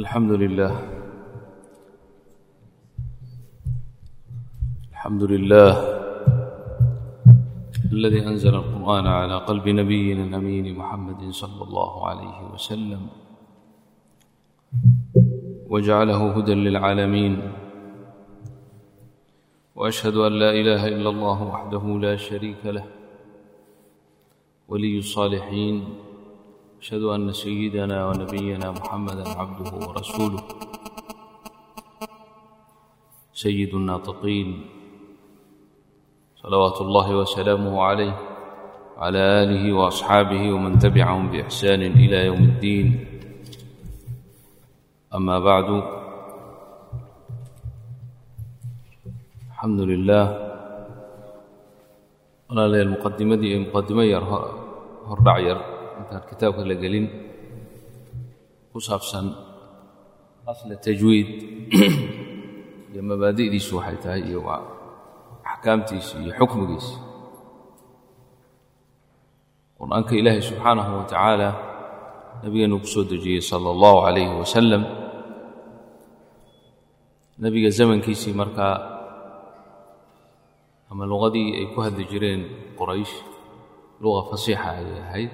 الحمد لله الحمد لله الذي أنزل القرآن على قلب نبينا الأمين محمد صلى الله عليه وسلم وجعله هدى للعالمين وأشهد أن لا إله إلا الله وحده لا شريك له ولي الصالحين أشهد أن سيدنا ونبينا محمدا عبده ورسوله سيد الناطقين صلوات الله وسلامه عليه وعلى آله وأصحابه ومن تبعهم بإحسان إلى يوم الدين أما بعد الحمد لله walaalyaal muqadimadii iyo muqadimo yar hordhac yar intaan kitaabka la gelin ku saabsan asla tajwiid iyo mabaadi'diisu waxay tahay iyo axkaamtiisi iyo xukmigiisi. Qur'aanka ilaahay subxaanahu wa tacaala nabigeenu ku soo dejiyey sala allahu calayhi wasalam nebiga zamankiisii markaa ama luqadii ay ku hadli jireen quraysh luqa fasiixa ayay ahayd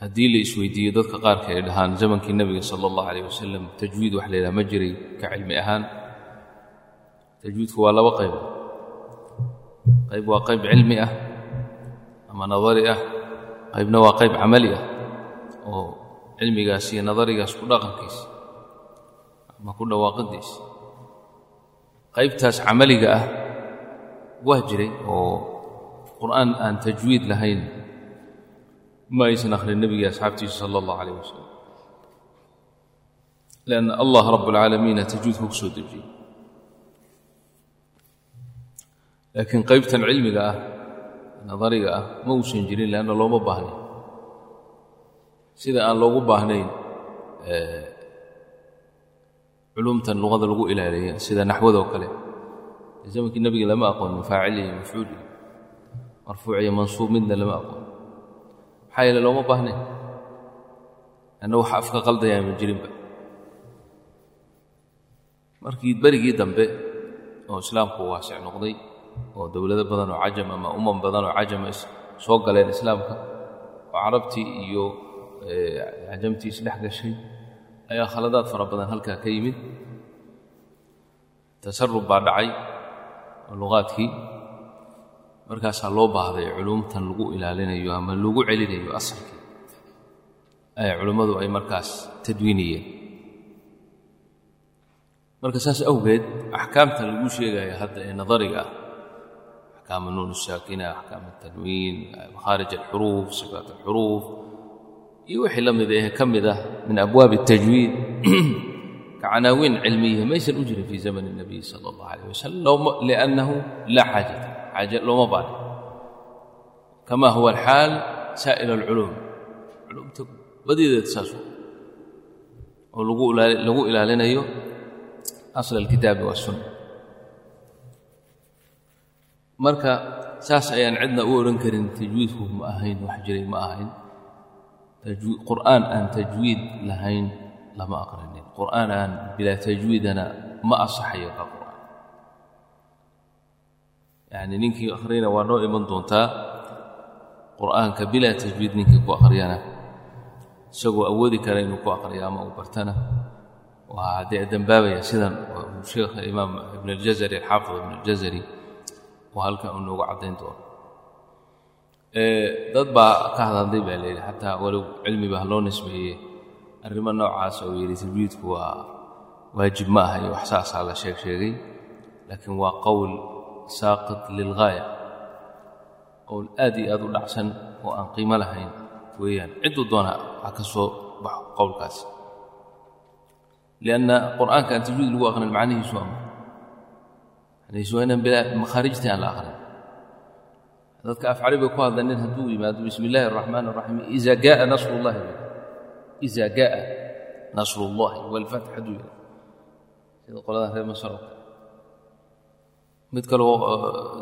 haddii la isweydiiyo dadka qaarka ay dhahaan zamankii nebiga sala allahu alayh wasalam tajwiid wax la ma jiray ka cilmi ahaan. Tajwiidku waa laba qayb. Qayb waa qayb cilmi ah ama nadari ah. Qaybna waa qayb camali ah oo cilmigaas iyo nadarigaas ku dhaqankiisa ama ku dhawaaqidiisa qaybtaas camaliga ah waa jiray oo qur'aan aan tajwiid lahayn ma aysan akhrin nebigii asxaabtiisa sala allahu calayh wasalam lianna allah rabb alcaalamiina tajwiidka ku soo dejiyey laakiin qaybtan cilmiga ah nadariga ah ma uusan jirin leanna looma baahnayn. Sida aan loogu baahnayn culumtan luqada lagu ilaaliya sida naxwadoo kale. Zamankii nebiga lama aqoonin faacil iyo mafcuul iyo marfuuc iyo mansuub midna lama aqoon maxaa yeele looma baahnayn anna waxa afka qaldayaa ma jirinba markii berigii dambe oo islaamku waasic noqday oo dowlado badan oo cajam ama umam badan oo cajama soo galeen islaamka oo carabtii iyo cajamtii isdhex gashay ayaa khaladaad fara badan halkaa ka yimid. Tasarub baa dhacay oo luqaadkii markaasaa loo baahday culumtan lagu ilaalinayo ama lagu celinayo asalkii ay culimmadu ay markaas tadwiiniyeen marka saas awgeed axkaamta lagu sheegaya hadda ee nadariga ah axkaam nuun saakina axkaam atanwiin makhaarij alxuruuf sifaat alxuruuf iyo wixii la mid ee ka mid ah min abwaab الtajwiid kacanaawiin cilmiya maysan u jirin fii zaman الnabiy salى اllah alayh wasalam liannahu laa xaajata xaaje looma baahna kama huwa alxaal saa'ir alculuum culumta badideed saas oo lagu ilaalinayo asl alkitaabi waالsunna marka saas ayaan cidna u odhan karin tajwiidku ma ahayn wax jiray ma ahayn qur'aan aan tajwiid lahayn lama aqrinin qur'aan aan bilaa tajwiidana ma asaxayo ka yacni ninkii akhriyana waa noo iman doontaa qur'aanka bilaa tajwiid ninkii ku akhriyana. Isagoo awoodi kara inuu ku akhriyo ama uu bartana. Waa dee dembaabaya sidan sheekha imaam ibn aljazari alxaafid ibn aljazari oo halkan uu noogu caddayn doono. Dad baa ka hadalday baa layidhi xataa walow cilmi baa loo arrimo noocaas oo yidhi tajwiidku waa waajib ma aha iyo wax saasaa la sheeg sheegay laakiin waa qowl saaqit lilgaaya qowl aad iyo aad u dhacsan oo aan qiimo lahayn weeyaan. Cidduu doona ha ka soo baxo qowlkaas. Lianna qur'aanka aan tajwiid lagu aqrin macnihiisu ama? Macnihiisu inaan bilaa makhaarijtii aan la aqrin dadka af carabiga ku hadla nin hadduu yimaado bismi illaahi araxmaan araxiim iza gaaa nasru llahi iza gaaa nasru llahi walfatx hadduu yidhahdo sida qoladan reer masar oo kale mid kaloo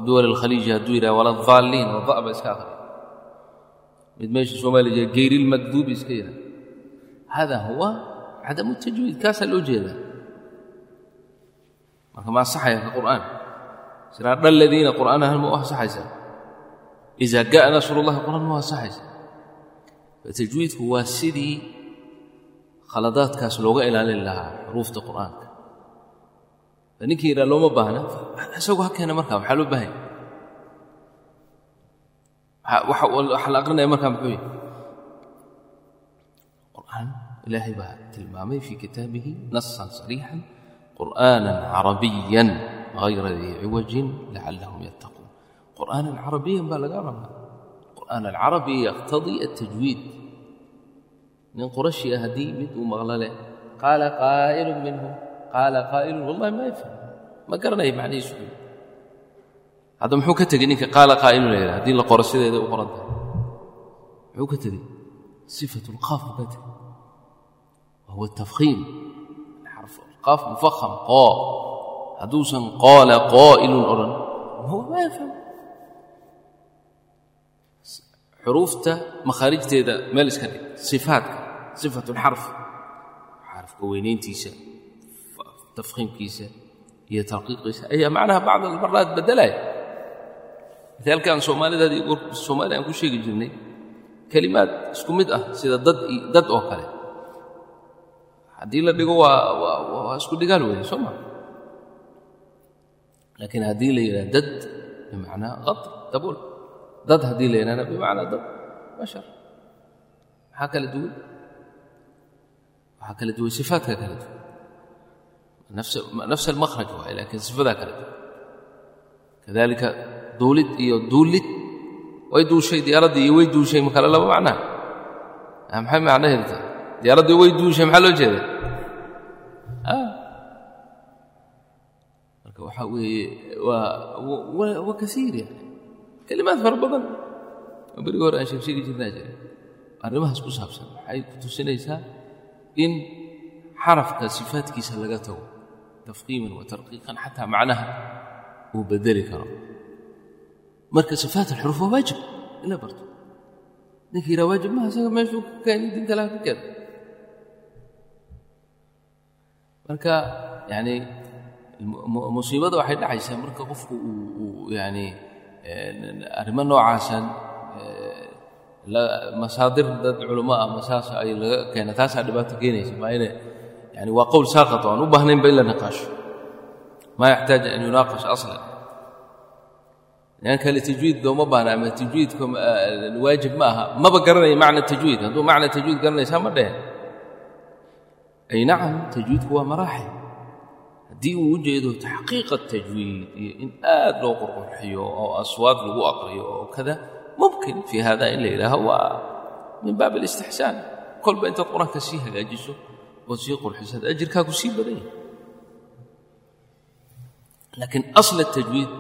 duwal alkhaliiji hadduu yidhaha wala daalliin wada ba iska akhriya mid meesha soomaaliya jee geyrilmakduubi iska yidhaha hada huwa cadamu tajwiid kaasaa loo jeedaa. Marka ma asaxaya ka qur'aan? Siraadha aladiina qur'aanahan ma u asaxaysaa idaa ja'a nasrullahi qur'aan ma u asaxaysaa tajwiidku waa sidii khaladaadkaas looga ilaalin lahaa xuruufta qur'aanka ninkii yidhaha looma baahna isagoo ha keena markaa maxaa loo baahanya waxa la aqrinaya markaa muxuu yahay qur'aan ilaahay baa tilmaamay fii kitaabihi nasan sariixan qur'aanan carabiyan غayra dii ciwajin lacallahum yattaquun qur'aanan carabiyan baa laga rabaa. Qur'aan alcarabi yaqtadii altajwiid nin qurashi ah haddii mid uu maqlo leh qaala qaa'ilun minhum qaala qaa'ilun wallahi ma yafham ma garanaya macnihiisu hadda muxuu ka tegey ninka qaala qaa'ilun la yidhaha haddii la qoro sideeda u qoran tahay muxuu ka tegey sifatu lqaaf buu ka tegey wahuwa tafkhiim qaaf mufakham qoo hadduusan qoola qaa'ilun odhan huwa ma yafham xuruufta makhaarijteeda meel iska dhig sifaadka sifatu lxarf xarafka weynayntiisa tafkhiimkiisa iyo tarqiiqiisa ayaa macnaha bacd almaraat beddelaya mitaalkan soomaalidadi soomaaliya aan ku sheegi jirnay kelimaad isku mid ah sida dad oo kale haddii la dhigo waa isku dhigaal weeye soo maa laakiin haddii la yidhaha dad bimacnaa qad dabool dad haddii la yidhahna bimacnaa dad bashar maxaa kala duwan waxaa kala duwan sifaadka kala duwan nafs almakhraj waay laakiin sifadaa duwan kadalika duulid iyo duulid way duushay diyaaraddii iyo way duushay ma kale laba macnaa maxay macnaheedu tahay diyaaraddii way duushay maxaa loo jeeda marka waxaa weeye waa waa kasiir yani kelimaad fara badan oo berigi hore aan sheeg sheegi jirnaa jira arrimahaas ku saabsan waxay ku in xarafka sifaadkiisa laga tago tafqiiman wa tarqiiqan xataa macnaha uu bedeli karo. Marka sifaat alxuruuf waa waajib in la barto. Ninka yidhaha waajib maha isaga meeshuu ka keeni din kalaha ka keena marka yani musiibada waxay dhacaysaa marka qofku uu yani arrimo noocaasan masaadir dad culamo ah masaas ay laga keena taasaa dhibaato keenaysa maa ina yani waa qowl saaqat oo aan u baahnaynba in la niqaasho maa yaxtaaj an yunaaqash aslan nian kale tajwiid dooma baahna ama tajwiidka waajib ma aha maba garanaya macna tajwiid hadduu macna tajwiid garanaysaa ma dhehen ay nacam tajwiidku waa maraaxil haddii uu u jeedo taxqiiqa tajwiid iyo in aad loo qurqurxiyo oo aswaad lagu aqriyo oo kada mumkin fii hada in la yidhaaho waa min baab alistixsaan kolba intaad qur'aanka sii hagaajiso ood sii qurxisad ajirkaaku sii badan yahay laakiin asla tajwiid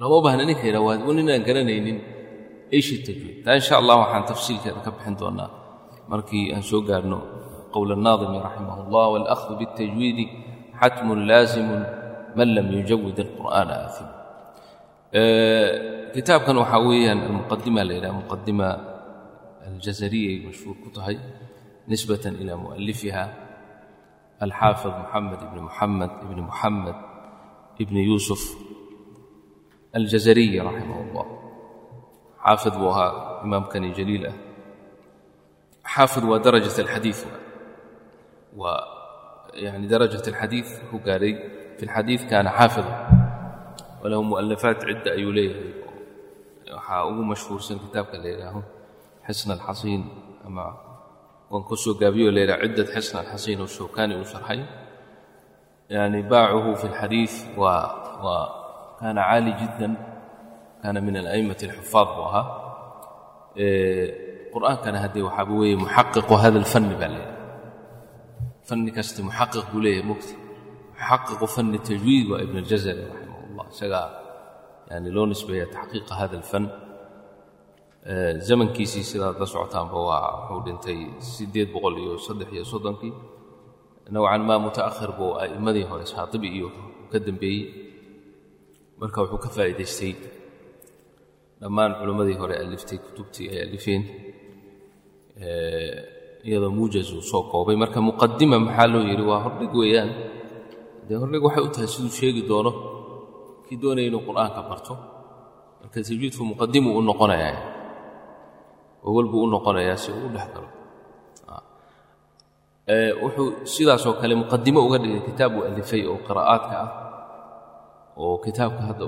lama baahna ninka yidhaha waa ninaan garanaynin ishi tajwiid taa insha allah waxaan tafsiilkeeda ka bixin doonaa markii aan soo gaarno qowl الnaadimi raximah اllah wاlأkhdu bالtajwiidi xatm laazimu man lam yujawid الqur'ana aafim kitaabkan waxaa weeyaan almuqadima la yidhaha muqadima aljazariya ay mashhuur ku tahay ibni moxamed ibni moxamed ibni yuusuf aljazariyi raximah اllah xaafid buu ahaa imaamkani jaliil ah. Xaafid waa darajat alxadiid waa yani darajat alxadiid wuxuu gaaray fi alxadiid kaana xaafida walahu mu'alafaat cidda ayuu leeyahay waxaa ugu mashhuursan kitaabka la yidhaaho xisn alxasiin waan ku soo gaabiyo la yidhaha ciddat xisn alxasiin oo shawkani uu sharxay. Yani baacuhu fi waa kaana caali jiddan kaana min ala'immati alxufaad buu ahaa. Qur'aankana haddee waxaaba weeye muxaqiqu hada alfanni baa la yidhaha. Fanni kasta muxaqiq buu leeyahay mugti muxaqiqu fanni tajwiid waa ibn aljazari raximah isagaa yani loo nisbeeya taxqiiqa hada alfan zamankiisii sidaad la socotaanba waa wuxuu dhintay siddeed boqol iyo saddex iyo soddonkii. Nowcan maa muta'akhir buu a'immadii hore shaatibi iyo ka dambeeyey. Marka wuxuu ka faa'iidaystay dhammaan culimmadii hore aliftay kutubtii ay alifeen iyadoo muujaz uu soo koobay. Marka muqadima maxaa loo yidhi? Waa hordhig weeyaan. Dee hordhig waxay u tahay siduu sheegi doono kii doonaya inuu qur'aanka barto. Marka tajwiidku muqadimu u noqonayaa ogol buu u noqonayaa si uu u dhex galo. Wuxuu sidaasoo kale muqadimo uga dhigay kitaab uu alifay oo qiraa'aadka ah oo kitaabka hadda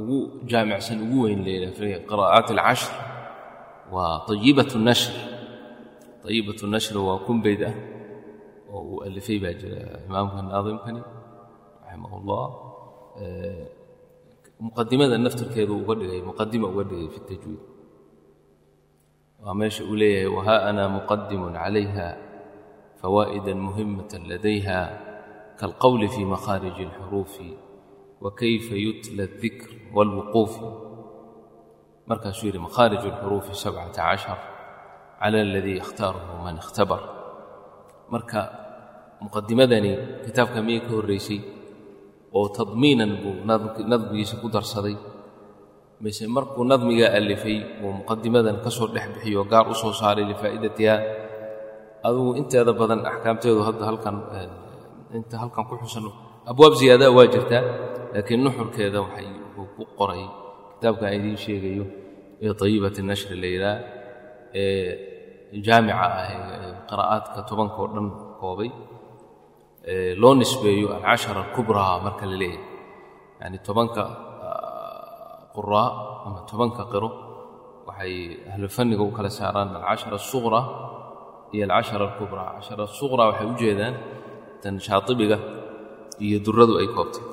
ugu jaamicsan ugu weyn leeyahay qiraa'aat alcashr waa tayibat nashr. Tayibat nashr waa kun bayd ah oo uu alifay baa jira imaamka naadimkani raximah ullah muqadimada naftirkeedu uga dhigay muqadima uga dhigay fi tajwiid waa meesha uu leeyahay waha ana muqadimun calayha فوائدا مهمة لديها كالقول في مخارج الحروف وكيف يتلى الذكر والوقوف مركز شيري مخارج الحروف سبعة عشر على الذي يختاره من اختبر مركا مقدمدني كتاب كمية الرئيسي وتضمينا نظمي سكودر صدي mise markuu nadmigaa alifay uu muqadimadan ka soo dhex bixiyo gaar u soo saaray lifaa'idatiha adugu inteeda badan axkaamteedu hadda halkan inta halkan ku xusan abwaab ziyaadaa waa jirtaa laakiin nuxurkeeda waxay uu ku qoray. Kitaabkan idiin sheegayo ee tayibati nashri la yidhaah ee jaamica ah ee qiraa'aadka tobanka oo dhan koobay loo nisbeeyo alcashara alkubraa marka la leeyahay. Yani tobanka quraa ama tobanka qiro. Waxay ahlu fanniga u kala saaraan alcashara asuqra iyo alcashara alkubraa cashara asuqraa waxay u jeedaan tan shaatibiga iyo duradu ay koobtay.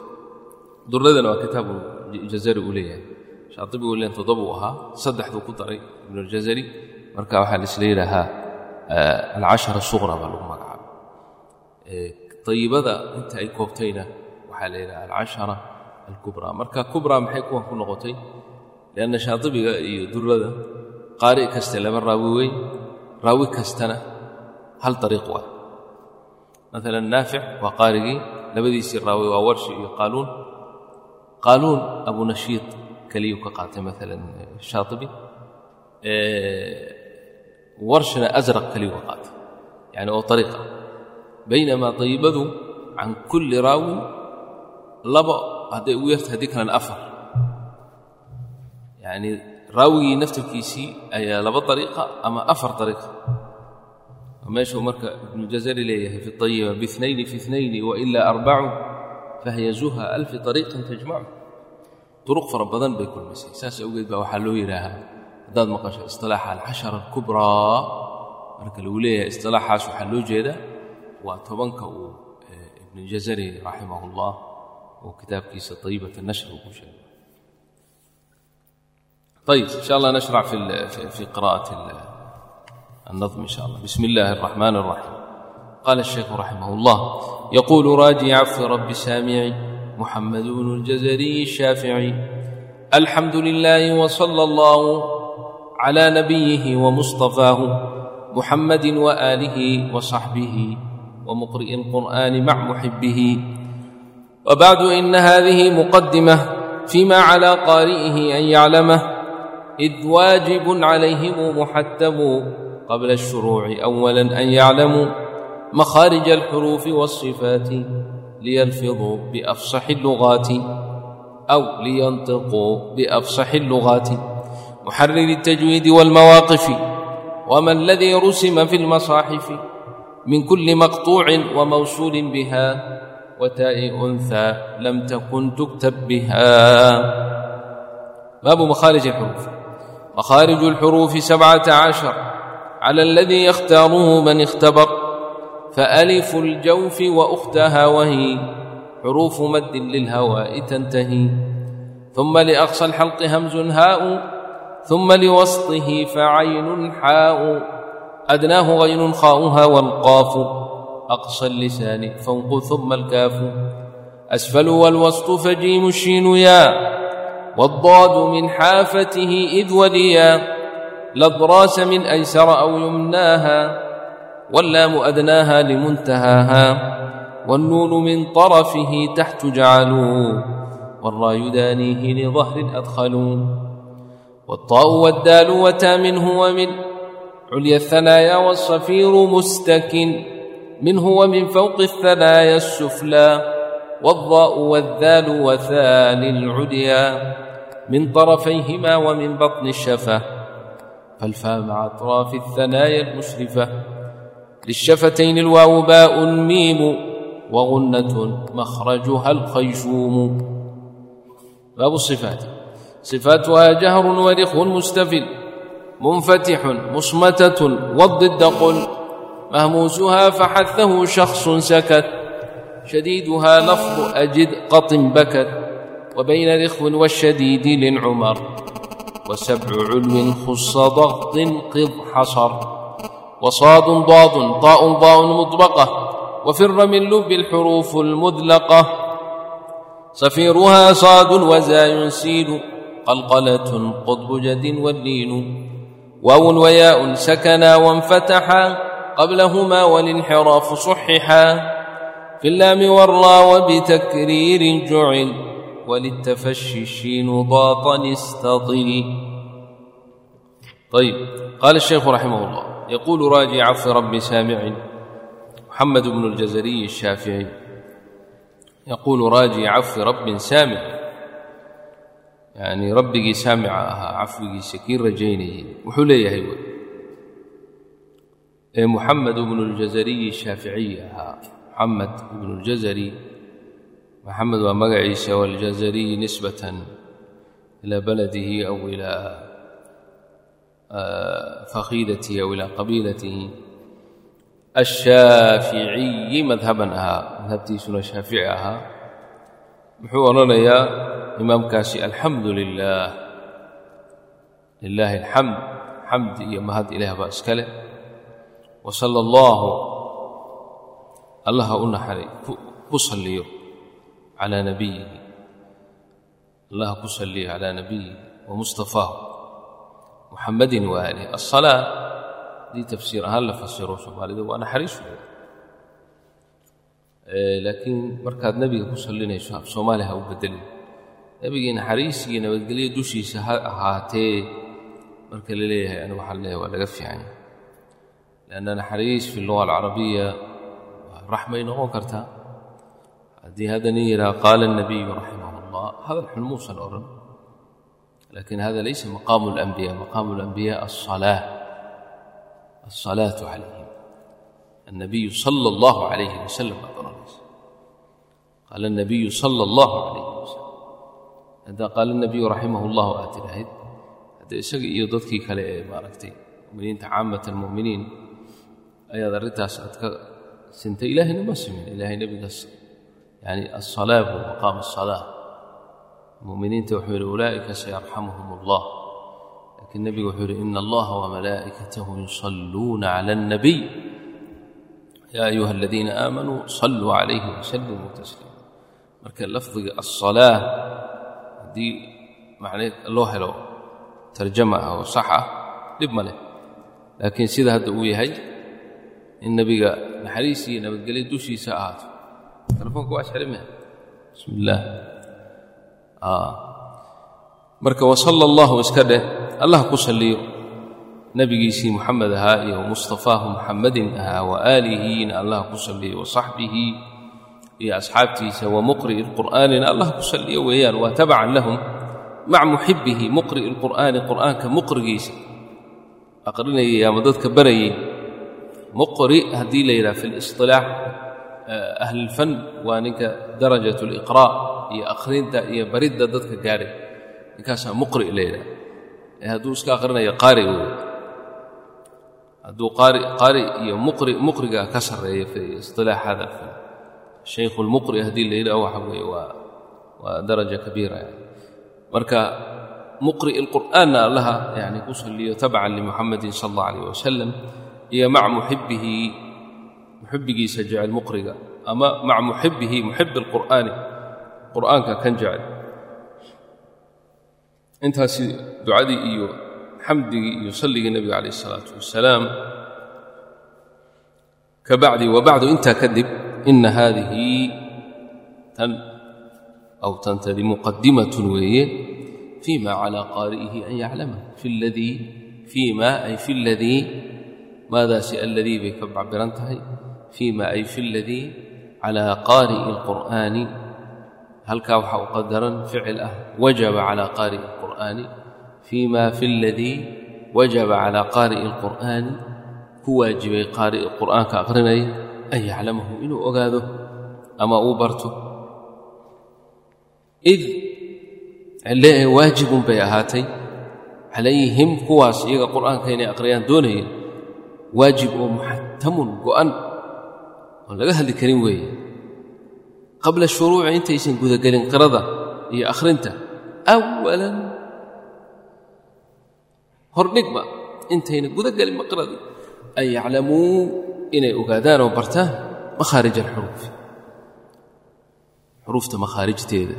Duradana waa kitaabu jazari uu leeyahay. Shaatibigu len toddoba uu ahaa saddexduu ku daray ibnuljazari marka waxaa laisla yidhaahaa alcashara asuqra baa lagu magacaabay. Ayibada inta ay koobtayna waxaa la yidhaha alcashara alkubraa marka kubraa maxay kuwan ku noqotay lianna shaatibiga iyo durada qaari kaste laba raawi weyn raawi kastana hal ariiq waa maalan naafic waa qaarigii labadiisii raawi waa warshi iyo qaaluun qaaluun abunashiid keliyuu ka qaatay maalan shaatibi warshina asraq keliyuu ka qaatay yani oo ariiqa baynamaa dayibadu can kulli raawin laba hadday ugu yarta haddii kalena afar. Yani raawigii naftirkiisii ayaa laba ariiqa ama afar ariiqa meeshuu marka ibnujazari leeyahay fi ayiba biinayni fi inayni wailaa arbacu fahiya zuha alfi ariiqin tajmacu duruq fara badan bay kulmisay. Saas awgeed baa waxaa loo yidhaahaa haddaad maqasho isilaaxa alcashara alkubraa marka lagu leeyahay isilaaxaas waxaa loo jeedaa waa tobanka uu ibnujazari raximah ullah oo kitaabkiisa طayibaة الnashri uu ku sheegay ayb in shaء allah nashrac fi qira'aة الnظm in shaء allah bismi اllahi الرaحman الرaحيم qala الشheikhu raximah الlah yquل raajic fi rabi saamici muxamed bn اljazriي الshaafiعي alxamdu لlah وslى اllah عlى nabiyih وmuصطafaahu muxamadi وآlih وصaxbih وmuqri'i الqur'an mac muxibihi وبعد إن هذه مقدمة فيما على قارئه أن يعلمه إذ واجب عليهم محتم قبل الشروع أولا أن يعلموا مخارج الحروف والصفات ليلفظوا بافصح اللغات او لينطقوا بأفصح اللغات محرر التجويد والمواقف وما الذي رسم في المصاحف من كل مقطوع وموصول بها وتاء أنثى لم تكن تكتب بها باب مخارج الحروف مخارج الحروف سبعة عشر على الذي يختاره من اختبر فألف الجوف وأختها وهي حروف مد للهواء تنتهي ثم لأقصى الحلق همز هاء ثم لوسطه فعين حاء أدناه غين خاؤها والقاف أقصى اللسان فوق ثم الكاف أسفل والوسط فجيم الشين يا والضاد من حافته إذ وليا لضراس من أيسر أو يمناها واللام أدناها لمنتهاها والنون من طرفه تحت جعلوا والراء يدانيه لظهر أدخلوا والطاء والدال وتا منه ومن عليا الثنايا والصفير مستكن منه ومن فوق الثنايا السفلى والضاء والذال وثال العليا من طرفيهما ومن بطن الشفة فالفاء مع أطراف الثنايا المشرفة للشفتين الواو باء ميم وغنة مخرجها الخيشوم باب الصفات صفاتها جهر ورخ مستفل منفتح مصمتة والضد قل مهموسها فحثه شخص سكت شديدها لفظ أجد قط بكت وبين الإخو والشديد لنعمر وسبع علو خص ضغط قض حصر وصاد ضاد طاء ضاء مطبقة وفر من لب الحروف المذلقة صفيرها صاد وزاي سيل قلقلة قطب جد واللين واو وياء سكنا وانفتحا قبلهما والانحراف صححا في اللام والراء وبتكرير جعل وللتفشي الشين ضاطا استطل طيب قال الشيخ رحمه الله يقول راجي عفو رب سامع محمد بن الجزري الشافعي يقول راجي عفو رب سامع يعني ربي سامع عفوي سكير رجيني وحليه ee muxamed bnu اljazariyi shaaficiyi ahaa muxamed ibnu اljazari maxamed waa magaciisa waljazariyi nisbatan ilaa baladihi aw ilaa fakhiidatihi aw ilaa qabiilatihi. Ashaaficiyi madhaban ahaa madhabtiisuna shaafici ahaa muxuu odhanayaa imaamkaasi alxamdu lilaah lilaahi alxamd xamd iyo mahad ilaah baa iska leh wa sala allaahu allaha u naxaray ku salliyo calaa nabiyihi. Allaha ku salliyo calaa nabiyihi wa mustafaahu muxamadin wa aalih asalaa haddii tafsiir ahaan la fasiro soomaalida waa naxariis weeye laakiin markaad nebiga ku sallinayso af soomaali ha u bedelin nebigii naxariis nabadgelyo dushiisa ha ahaatee marka la leeyahay anigu waxaan waa laga fiicanya لأن naxariis fi اluغa الcarabiya raxmay noqon kartaa haddii hadani yihaa qaala الnabiyu raximah اllah hadalxun muusan odhan laakiin hada laysa maqaamu اlanbiya maqaamu اlanbiya aلصalaaة aلصalaaةu calayhim الnabiyu salى اllah عalayh wasalam baad odhanaysa qaala الnabiyu salى اllah عalayh wasalam haddaa qaala الnabiyu raximah اllah aad tidhaahid haddee isaga iyo dadkii kale ee maaragtay muminiinta caamata اlmuminiin ayaad arrintaas aad ka sintay ilaahayna ma simin ilaahay nebigaas yani aلصalaa buu maqaam الصalaaة muminiinta wuxuu yidhi ulaa'ika sayarxamuhum اllah laakiin nebigu wuxuu yidhi ina allaha wamalaa'ikatahu yusalluuna cala الnabiy yaa ayuha aladiina aamanuu saluu calayhi wasalimuu tasliima marka lafdiga aلصalaaة haddii macneed loo helo tarjama ah oo sax ah dhib ma leh laakiin sida hadda uu yahay in nebiga naxariis iyo nabadgelyo dushiisa ahaato. Telefoonka waa isxirime bismi illaah marka wasala allahu iska dheh. Allah ku salliyo nebigiisii muxamed ahaa iyo mustafaahu muxamadin ahaa wa aalihiina allah ku salliyo wasaxbihi iyo asxaabtiisa wa muqri'i lqur'aanina allah ku salliyo weeyaan waa tabacan lahum maca muxibihi muqri'i lqur'aani qur'aanka muqrigiisa. Aqrinayay ama dadka barayay muqri haddii la yidhaha fi lisilaax ahlilfan waa ninka darajat liqraa iyo akhrinta iyo baridda dadka gaadhay. Ninkaasaa muqri la yidhaha. Ee hadduu iska akhrinayo qaari wey hadduu qaari iyo muqri muqriga ka sarreeya fi isilaax hada alfan shaykhu lmuqri haddii la yidhaha waxa weeye waa waa daraja kabiira. Marka muqri'i lqur'aanna allaha yani ku salliyo tabcan limuxamadin sala allah alayh wasalam iyo maca muxibihi muxibigiisa jecel muqriga ama maca muxibihi muxibi alqur'aani qur'aanka kan jecel intaasi ducadii iyo xamdigii iyo salligii nebiga calayh isalaatu wasalaam ka bacdi wa bacdu intaa kadib ina haadihi tan aw tantadi muqadimatun weeye فيما على قارئه أن يعلمه في الذي فيما أي في الذي ماذا سي الذي بكب عبرنتهي فيما أي في الذي على قارئ القرآن هل كاوحا قدرا فعل وجب على قارئ القرآن فيما في الذي وجب على قارئ القرآن هو واجب قارئ القرآن كأقرني أن يعلمه إنه أغاذه أما أوبرته إذ واجب بيهاتي عليهم كواس إيغا قرآن كين أقريان دونه waajib oo muxatamun go'an oon laga hadli karin weeye. Qabla shuruuci intaysan gudagelin qirada iyo akhrinta awalan hordhigba intayna gudagelinba qiradii an yaclamuu inay ogaadaan oo bartaan makhaarij alxuruuf xuruufta makhaarijteeda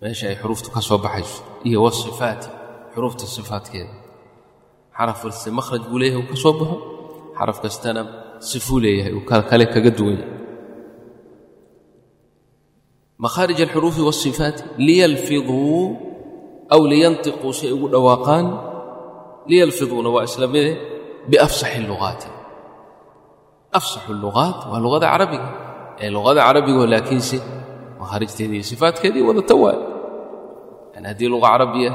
meesha ay xuruuftu ka soo baxayso iyo wasifaati xuruufta sifaatkeeda xaraf kaste makhraj buu leeyahay uu ka soo baxo. Xaraf kastana sifuu leeyahay uu kale kaga duwan yahay. Makhaarij alxuruufi waasifaati liyalfiduu aw liyantiquu say ugu dhawaaqaan. Liyalfiduuna waa isla biafsaxi luqaati afsaxu luqaat waa luqada carabiga. Ee luqada carabigaoo laakiinse makhaarijteedii iyo sifaadkeedii wadata waay yani haddii luqa carabiya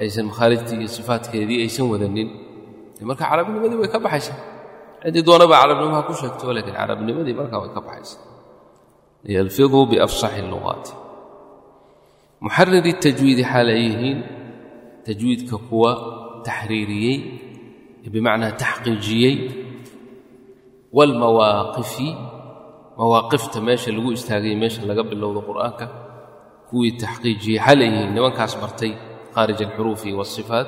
aysan wadanin. Marka carabnimadii way ka baxaysaa. Ciddii doonaba carabnimaha ku sheegto laakiin carabnimadii markaa way ka baxaysaa. Yalfiduu biafsaxi lugaati muxariri tajwiidi xaal tajwiidka kuwa taxriiriyey bimacnaa taxqiijiyey walmawaaqifi mawaaqifta meesha lagu istaagay meesha laga bilowdo qur'aanka kuwii taxqiijiyey yihiin nimankaas bartay خارج الحروف والصفات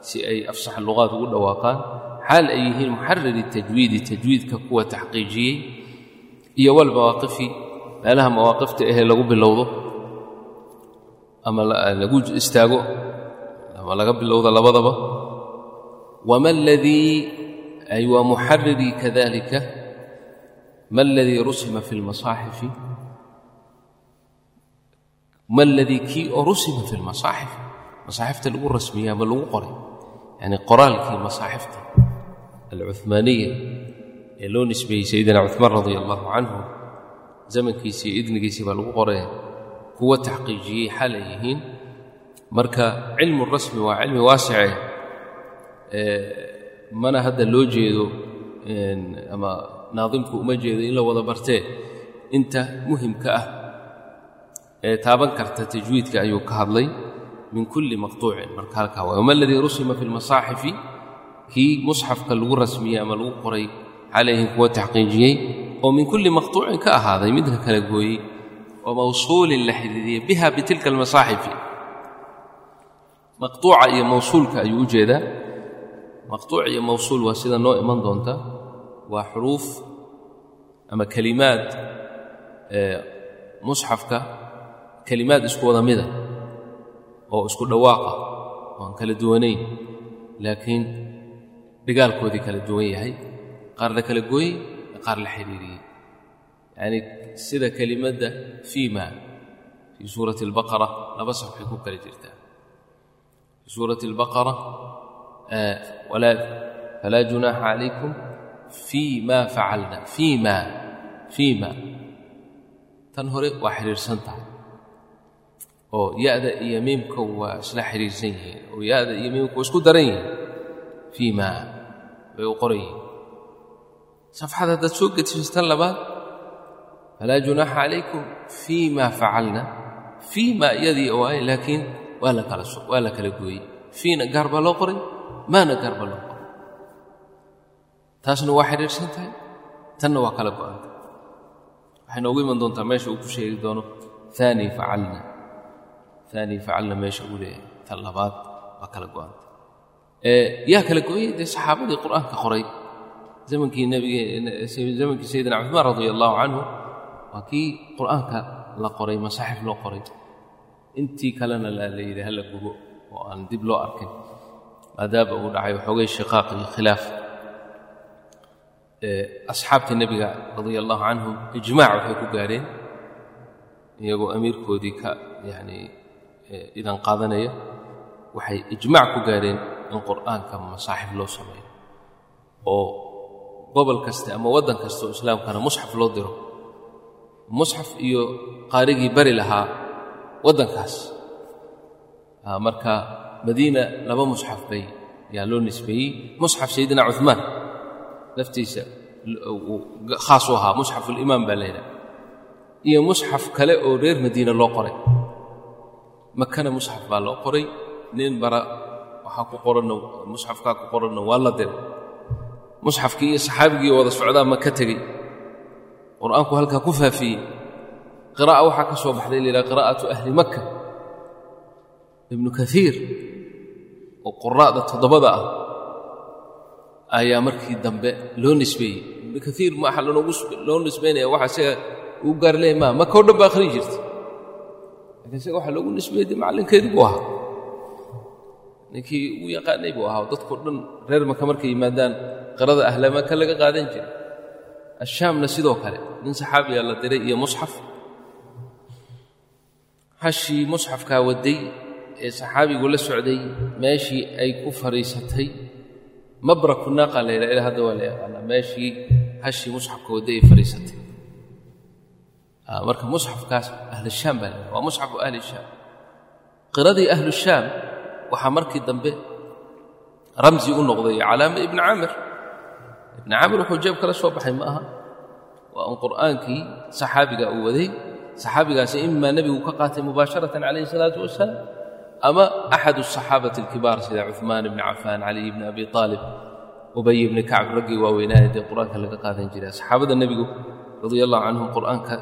سي أي أفصح اللغات ودواقان حال أيهن محرر التجويد التجويد كقوة تحقيقية هي والمواقف ما لها مواقف تأهي لغو باللوضة أما لغو استاغو أما لغو باللوضة لبضبة وما الذي أي ومحرر كذلك ما الذي رسم في المصاحف ما الذي كي رسم في المصاحف مصاحفته lagu rasmiya ama lagu qoray yani qoraalkii masaaxifta alcuhmaaniya ee loo nisbeeyey sayidina cuhmaan radia allahu canhu zamankiisii idnigiisii baa lagu qoraya kuwa taxqiijiyey xal ay yihiin. Marka cilmu rasmi waa cilmi waasice mana hadda loo jeedo ama naadimku uma jeedo in la wada bartee inta muhimka ah ee taaban karta tajwiidka ayuu ka hadlay من كل مقطوع مركالك وما الذي رسم في المصاحف كي مصحف كاللغو رسمية أما لغو قري عليه قوة تحقيقية ومن كل مقطوع كهذا يمدك كالقوي وموصول لحديدية بها بتلك المصاحف مقطوع أي موصول كيوجد مقطوع أي موصول وسيدا نوع من دونتا وحروف أما كلمات مصحفك كلمات اسكو مدى oo isku dhawaaqa oo aan kala duwanayn laakiin dhigaalkoodii kala duwan yahay qaar la kala gooyey qaar la xidhiiriyey yacni sida kelimadda fiima fii suurati albaqara laba safxay ku kala jirtaa fii suurati albaqara falaa junaaxa calaykum fiima facalna fiima fiima. Tan hore waa xidhiirsan tahay oo ya-da iyo miimka waa isla xiriirsan yihiin oo ya-da iyo miimka waa isku daran yihiin fii ma bay u qoran yihiin. Safxada haddaad soo gediso tan labaad falaa junaaxa calaykum fii ma facalna fii ma iyadii waaye laakiin waa la kala waa la kala gooyey. Fiina gaar baa loo qoray maana gaar baa loo qoray. Taasna waa xiriirsan tahay tanna waa kala go-anta waxay noogu iman doontaa meesha uu ku sheegi doono aani facalna aani facalna meesha uu leeyahay tan labaad waa kala go-anta yaa kala gooyey dee saxaabadii qur'aanka qoray. Zamankii nabige zamankii sayidina cuثmaan radia allahu canhu waa kii qur'aanka la qoray masaaxif loo qoray. Intii kalena la yidhi hala gubo oo aan dib loo arkin. Maadaama uu dhacay waxoogay shiqaaq iyo khilaaf. Asxaabtii nebiga radia allahu canhum ijmaac waxay ku gaadheen iyagoo amiirkoodii ka yacni idan qaadanaya waxay ijmaac ku gaareen in qur'aanka masaaxif loo sameeyo oo gobol kaste ama waddan kasta oo islaamkana musxaf loo diro. Musxaf iyo qaarigii bari lahaa waddankaas. Marka madiina laba musxaf bay yaa loo nisbeeyey. Musxaf sayidina cumaan laftiisa khaas u ahaa musxafulimaam baa laydhaha iyo musxaf kale oo reer madiina loo qoray makana musxaf baa loo qoray. Nin bara waxaa ku qoranna musxafkaa ku qoranna waa la diray. Musxafkii iyo saxaabigii wada socdaa ma ka tegey. Qur'aanku halkaa ku faafiyey. Qiraa'a waxaa ka soo baxday layidhaha qiraa'atu ahli makka. Ibnu kaiir oo quraa'da toddobada ah ayaa markii dambe loo nisbeeyey. Ibnu kaiir maaha loo nisbaynaya waxa isaga uu gaar leeya maa maka o dhan ba akhrin jirta lakiin isaga waxaa loogu nisbeeyey dee macallinkeedii buu ahaa. Ninkii ugu yaqaanay buu ahaa dadkao dhan reer maka markay yimaadaan qirada ahla maka laga qaadan jiray. Ashaamna sidoo kale nin saxaabiyaa la diray iyo musxaf. Hashii musxafkaa waday ee saxaabigu la socday meeshii ay ku fadhiisatay mabraku naaqa la ilaa hadda waa la yaqaanaa meeshii hashii musxafka waday ay fadhiisatay marka musxafkaas ahlushaam baa waa musxafu ahli shaam. Qiradii ahlushaam waxaa markii dambe ramsi u noqday calaama ibni caamir. Ibni caamir wuxuu jeeb kala soo baxay ma aha? Waa un qur'aankii saxaabiga uu waday. Saxaabigaasi imaa nebigu ka qaatay mubaasharatan calayhi salaatu wasalaam ama axad asaxaabati alkibaar sida cuhmaan ibni cafaan caliy bni abi aalib ubay ibni kacb raggii waaweynaaye dee qur'aanka laga qaadan jiray. Saxaabada nebigu radia allahu canhum qur'aanka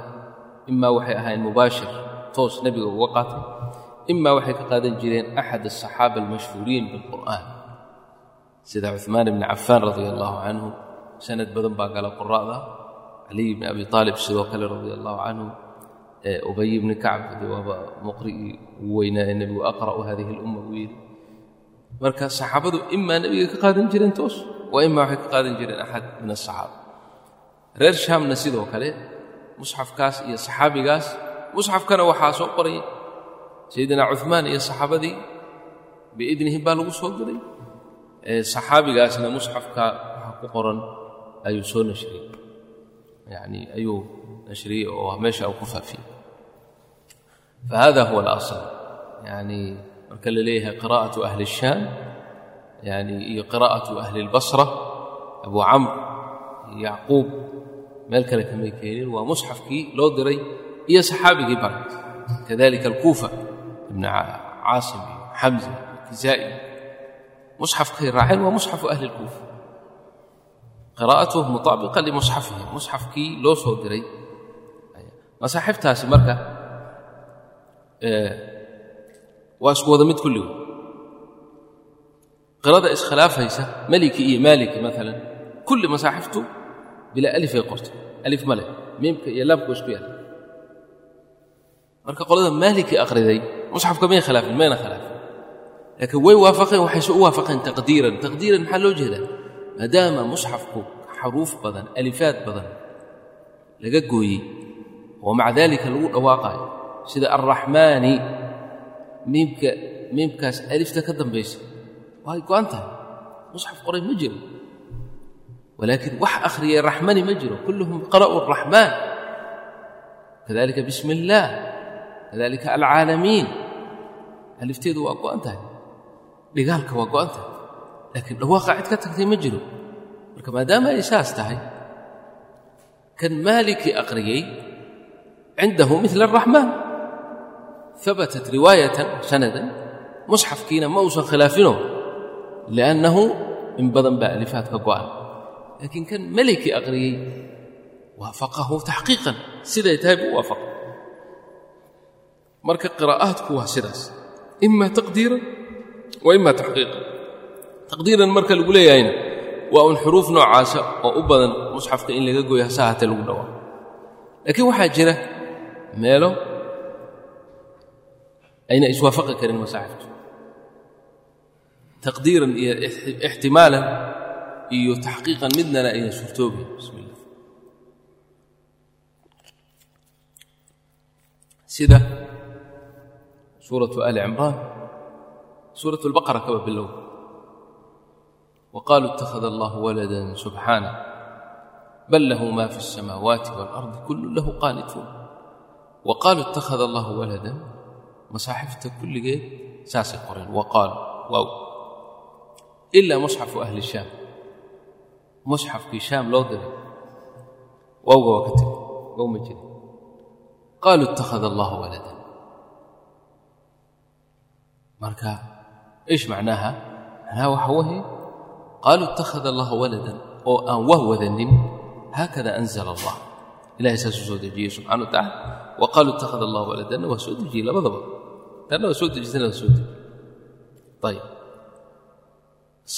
imaa waxay ahayn mubaashir toos nebiga uga qaatay. Imaa waxay ka qaadan jireen axad asaxaaba almashhuuriin bilqur'aan. Sida cuhmaan ibni cafaan radia allahu canhu sanad badan baa gala qura'da caliy bni abi aalib sidoo kale radia allahu canhu ubay bni kacb waaba muqri'ii ugu weynaa ee nebigu aqra'u hadihi اlumma uu yidhi. Marka saxaabadu imaa nebiga ka qaadan jireen toos wa imaa waxay ka qaadan jireen axad min asaxaaba reer shaamna sidoo kale musxafkaas iyo saxaabigaas musxafkana waxaa soo qoray sayidina cuhmaan iyo saxaabadii biidnihim baa lagu soo diray saxaabigaasna musxafka waxaa ku qoran ayuu soo nashriyey yani ayuu nashriyey oo meesha uu ku faafiyey fahada huwa alasl yani marka la leeyahay qiraa'atu ahli الshaam yani iyo qiraa'atu ahli اlbasra abu camr iyo yacquub meel kale kamay keenin. Waa musxafkii loo diray iyo saxaabigii bara kadalika alkuufa ibn caasim iyo xamza kisaa'i musxafkay raaceen waa musxafu ahli اlkuufa qiraa'atuh mutaabiqa limusxafihim musxafkii loo soo diray masaaxiftaasi marka waa isku wada mid kulligu qirada iskhilaafaysa meliki iyo maaliki maalan kulli masaaxiftu bilaa alifay qortay alif male miimka iyo laamku isku yaalla marka qolada maaliki aqriday musxafka may khilaafin mayna khilaafin. Laakiin way waafaqeen waxayse u waafaqeen taqdiiran. Taqdiiran maxaa loo jeedaa? Maadaama musxafku xaruuf badan alifaad badan laga gooyey oo maca daalika lagu dhawaaqaayo sida alraxmaani miimka miimkaas alifta ka dambaysa way go'an tahay. Musxaf qoray ma jiro walaakiin wax akhriyay raxmani ma jiro kulluhum qara'uu araxmaan kadalika bismi illaah kadalika alcaalamiin alifteedu waa go'an tahay dhigaalka waa go'an tahay laakiin dhawaaqa cid ka tagtay ma jiro marka maadaama ay saas tahay kan maalikii aqriyey cindahu mila araxmaan habatat riwaayatan sanadan musxafkiina ma uusan khilaafino liannahu in badan baa alifaad ka go'an laakiin kan melikii aqriyey waafaqahu taxqiiqan siday tahay buu waafaqa marka qiraa'aadku waa sidaas. Ima taqdiiran wa ima taxqiiqan taqdiiran marka lagu leeyahayna waa un xuruuf noocaasa oo u badan musxafka in laga gooyo hase ahaatee lagu dhawaaqo. Laakiin waxaa jira meelo ayna iswaafaqi karin masaaxiftu taqdiiran iyo ixtimaalan iyo taxqiiqan midnana ayna suurtoobayn bismi illah sida suuratu ali cimraan suuratu albaqara kaba bilow وقالوا اتخذ الله ولدا سبحانه بل له ما في السماوات والأرض كل له قانتون muxafkii shaam loo diray. Wawga waa ka tegay wow ma jirin. Qaaluu itakhada allahu walada. Marka iish macnaaha? Macnaha waxa wahe qaaluu itakhada allaha waladan oo aan wah wadanin haakada anzala allah. Ilahay saasuu soo dejiyey subxana wa tacala wa qaaluu itakhada allah waladanna waa soo dejiyey labadaba. Tanna waa soo dejisana waa soo dejiyey. Ayb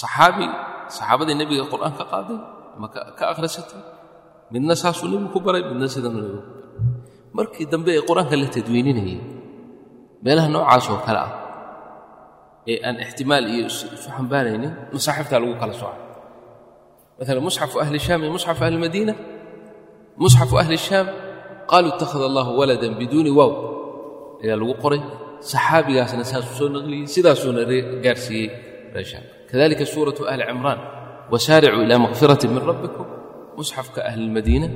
aaabi saxaabadii nebiga qur'aan ka qaaday ama ka akhrisatay midna saasuu nebigu ku baray midna sidanuu nebigu markii dambe ee qur'aanka la tadwiininayay meelaha noocaas oo kale ah ee aan ixtimaal iyo isu xambaaraynin masaaxiftaa lagu kala soocay maala musxafu ahli shaam iyo musxafu ahli madiina. Musxafu ahli shaam qaaluu ittakhada allahu waladan biduuni waaw. Ayaa lagu qoray. Saxaabigaasna saasuu soo naqliyey sidaasuuna gaarsiiyey reeshaam كذلك سورة آل عمران وسارعوا إلى مغفرة من ربكم مصحف كأهل المدينة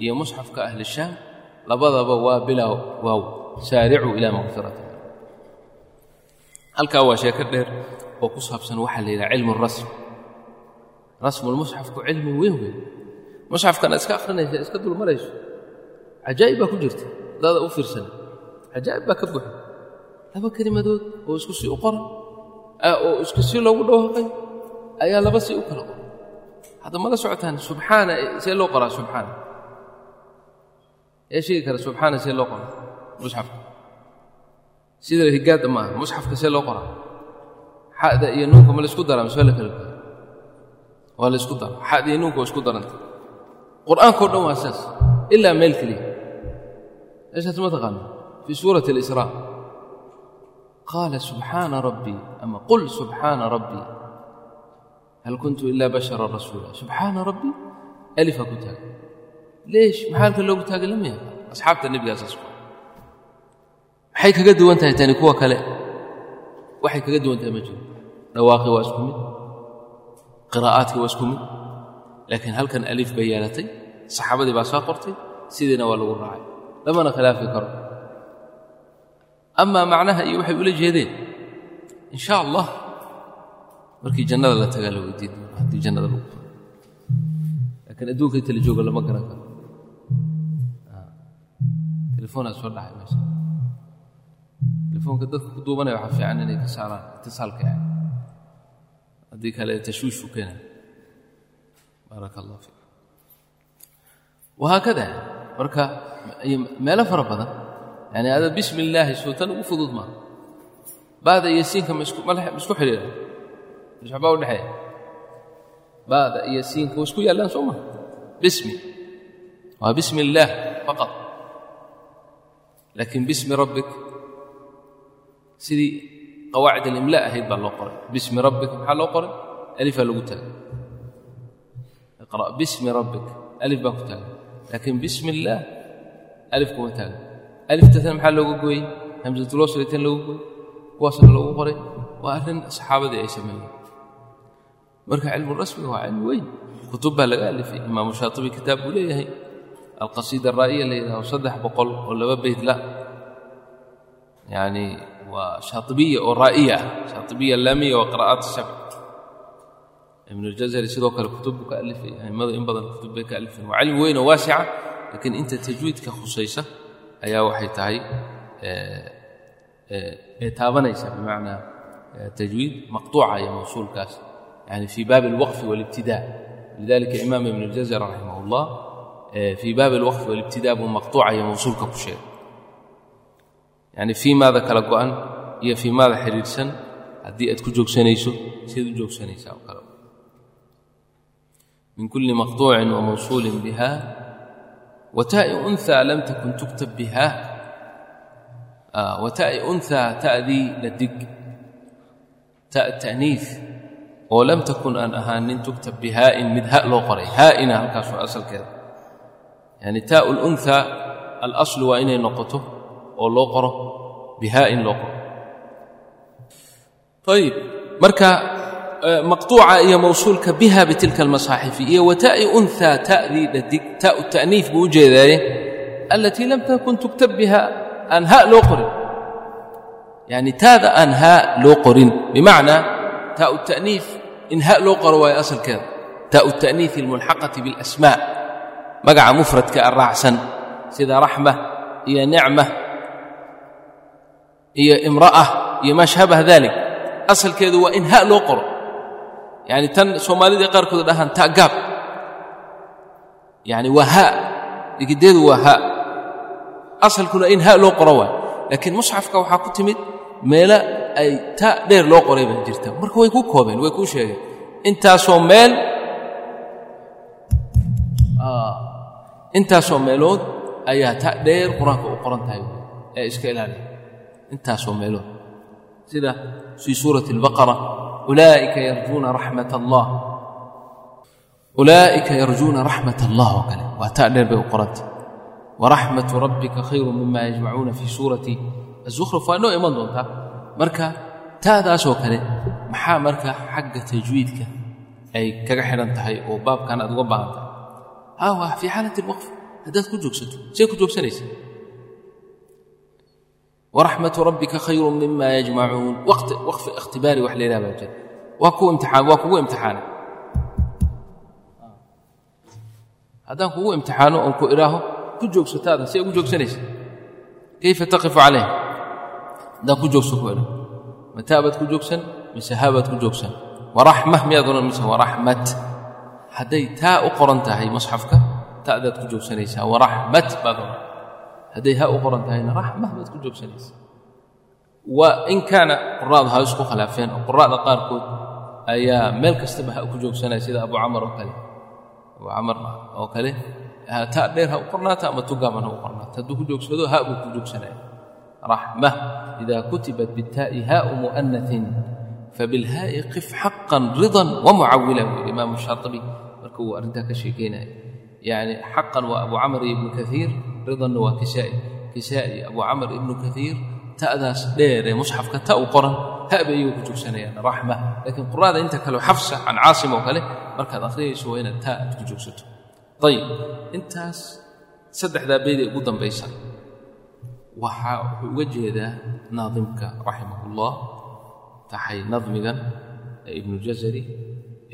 هي مصحف كأهل الشام labadaba waa bilaa waaw saaricuu ilaa maqfirati halkaa waa sheeko dheer oo ku saabsan waxaa la yidhaha cilmu rasm rasmulmusxafku cilmi weyn weyn musxafkana iska akhrinaysa iska dulmarayso cajaa'ib baa ku jirta dada u fiirsan cajaa'ib baa ka buxa laba kelimadood oo isku sii u qoran oo isku sii loogu dhawaaqay ayaa laba sii u kala qoran hadda mala socotaan subxaana see loo qoraa subxaana. Ee sheegi kara subxaana see loo qora musxafka sida higaadda maaha musxafka see loo qoraa. Xa'da iyo nuunka ma laysku daraa mise waa la kala goya waa la isku dara xa'da iyo nuunka waa isku daranta qur'aankao dhan waa saas ilaa meel keliya. Meeshaas ma taqaano. Fii suurati alisraa qaala subxaana rabbii ama qul subxaana rabbii hal kuntu ilaa bashara rasuula subxaana rabbii alifa ku taaga leesh maxaa halka loogu taaga lama yaha asxaabta nebigaasaas maxay kaga duwan tahay tani kuwa kale waxay kaga duwan tahay ma jiro dhawaaqii waa isku mid qiraa'aadkii waa isku mid laakiin halkan alif bay yeelatay saxaabadii baa soo qortay sidiina waa lagu raacay lamana khilaafi karo amaa macnaha iyo waxay ula jeedeen. In sha allah markii jannada la tagaa la weydiin haddii jannada lagu tago laakiin adduunka inta la joogo lama garan karo. Telefoonaa soo dhacay meesha. Telefoonka dadka ku duubanaya waxaa fiican inay ka saaraan itisaalka yani haddii kale tashwiishu keenaya baaraka allah fiik. Wahaakada marka meelo fara badan yani ada bismi illaahi ugu fudud maaha baada iyo siinka ma isku xidhiira waxbaa u dhexeeya. Baada iyo siinka waa isku yaallaan soo maha bismi. Waa bismi illaah faqad laakiin bismi rabbik sidii qawaacid alimla ahayd baa loo qoray. Bismi rabbik maxaa loo qoray? Alifaa lagu taagay iqra' bismi rabbik alif baa ku taagay laakiin bismi illaah alif kuma taagan aliftatan maxaa looga gooyey hamsatulwaslitan looga gooyey kuwaasna loogu qoray waa arrin saxaabadii ay sameeyeen marka cilmu rasmiga waa cilmi weyn kutub baa laga alifay imaamu shaatibi kitaab buu leeyahay alqasiida araa'iya la yidhaho saddex boqol oo laba beyd la yani waa shaatibiya oo raa'iya ah shaatibiya laamiya waa qira'aat sabc ibnu ljazari sidoo kale kutub buu ka alifay a'immadu in badan kutub bay ka alifeen waa cilmi weyn oo waasica laakiin inta tajwiidka khusaysa ayaa waxay tahay ee taabanaysa bimacnaa tajwiid maqطuuca iyo mawsuulkaas yani fii baabi اlwaqfi wاlibtidaa lidalika imaam ibn اljazar raximah اllah fii baabi اlwaqfi wاlibtidaa buu maqطuuca iyo mawsuulka ku sheegay. Yani fii maada kala go-an iyo fii maada xidhiidhsan haddii aad ku joogsanayso siad u joogsanaysaa oo kale. Min kuli maqطuuci wamawsuuli biha وتاء أنثى لم تكن تكتب بها آه وتاء أنثى تأذي للدق تاء التأنيث ولم تكن أن أهان تكتب بهاء من هاء لو قري هائنا هلكاس أصل كذا يعني تاء الأنثى الأصل وإن نقطه أو لو قره بهاء لو قره ayib marka maqtuuca iyo mawsuulka biha bitilka almasaaxifi iyo wataa'i unhaa ta'dii dhadig taa'u ta'niif buu u jeedaaye alatii lam takun tuktab biha aan ha loo qorin yani taada aan haa loo qorin bimacnaa taa'u ta'niif in ha loo qoro waayo asalkeeda taa'u ta'niifi almulxaqati biاlasmaa magaca mufradka a raacsan sida raxma iyo nicma iyo imra'a iyo maa shaabah dalik asalkeedu waa in ha loo qoro yani tan soomaalida qaarkood dhahaan ta gaab yani waa ha dhigideedu waa ha asalkuna in ha loo qoro waay laakiin musxafka waxaa ku timid meelo ay ta dheer loo qoray baa jirta. Marka way ku koobeen way kuu sheegeen. Intaasoo meel intaasoo meelood ayaa ta dheer qur'aanka u qoran tahay ee iska ilaaliya. Intaasoo meelood. Sida fii suurati albaqara ulaa'ika yarjuuna raxmat allah ulaa'ika yarjuuna raxmat allah oo kale waa ta dheer bay u qorantay waraxmatu rabbika khayru mima yajmacuuna fii suurati azukhruf waa noo iman doontaa marka taadaasoo kale maxaa marka xagga tajwiidka ay kaga xidhan tahay oo baabkan aad uga baahan tahay haa waa fii xaalati ku joogsato see ku joogsanaysa waraxmatu rabbika khayru mima yajmacuun waqfi ikhtibaari wax la yidhaha baa jira waa kugu imtixaana haddaan kugu imtixaano oon ku idhaaho ku joogsataada see ugu joogsanaysa kayfa taqifu calayh haddaan ku joogso ku idhaho mataabaad ku joogsan mise haabaad ku joogsan waraxma miyaad odhan mise waraxmat hadday taa u qoran tahay musxafka ta'daad ku joogsanaysaa waraxmat baad odhan hadday ha u qoran tahayna raxma baad ku joogsanaysaa wa in kaana qura'du ha isku khilaafeen oo qura'da qaarkood ayaa meel kastaba ha ku joogsanaya sida abu camar oo kale. Abu camar oo kale ta dheer ha u qornaata ama tugaaban ha u qornaata. Hadduu ku joogsado ha buu ku joogsanaya. Raxma ida kutibat bitaa'i haau mu'anatin fabilhaa'i qif xaqan ridan wamucawila yidhi imaamu shaatibi marka uu arrintaa ka sheekeynaya. Yani xaqan waa abu camar iyo ibnu kaiir ridanna waa kisaa'i kisaa'i abu camar ibnu kaiir ta'daas dheer ee musxafka ta u qoran ha bay iyagu ku joogsanayaan raxma laakiin qura'da inta kale xafsa can caasim oo kale markaad akhriyayso waa inaad taa aad ku joogsato ayib intaas saddexdaa beydee ugu dambaysa waxaa wuxuu uga jeedaa naadimka raximahullah taxay nadmigan ee ibnujasari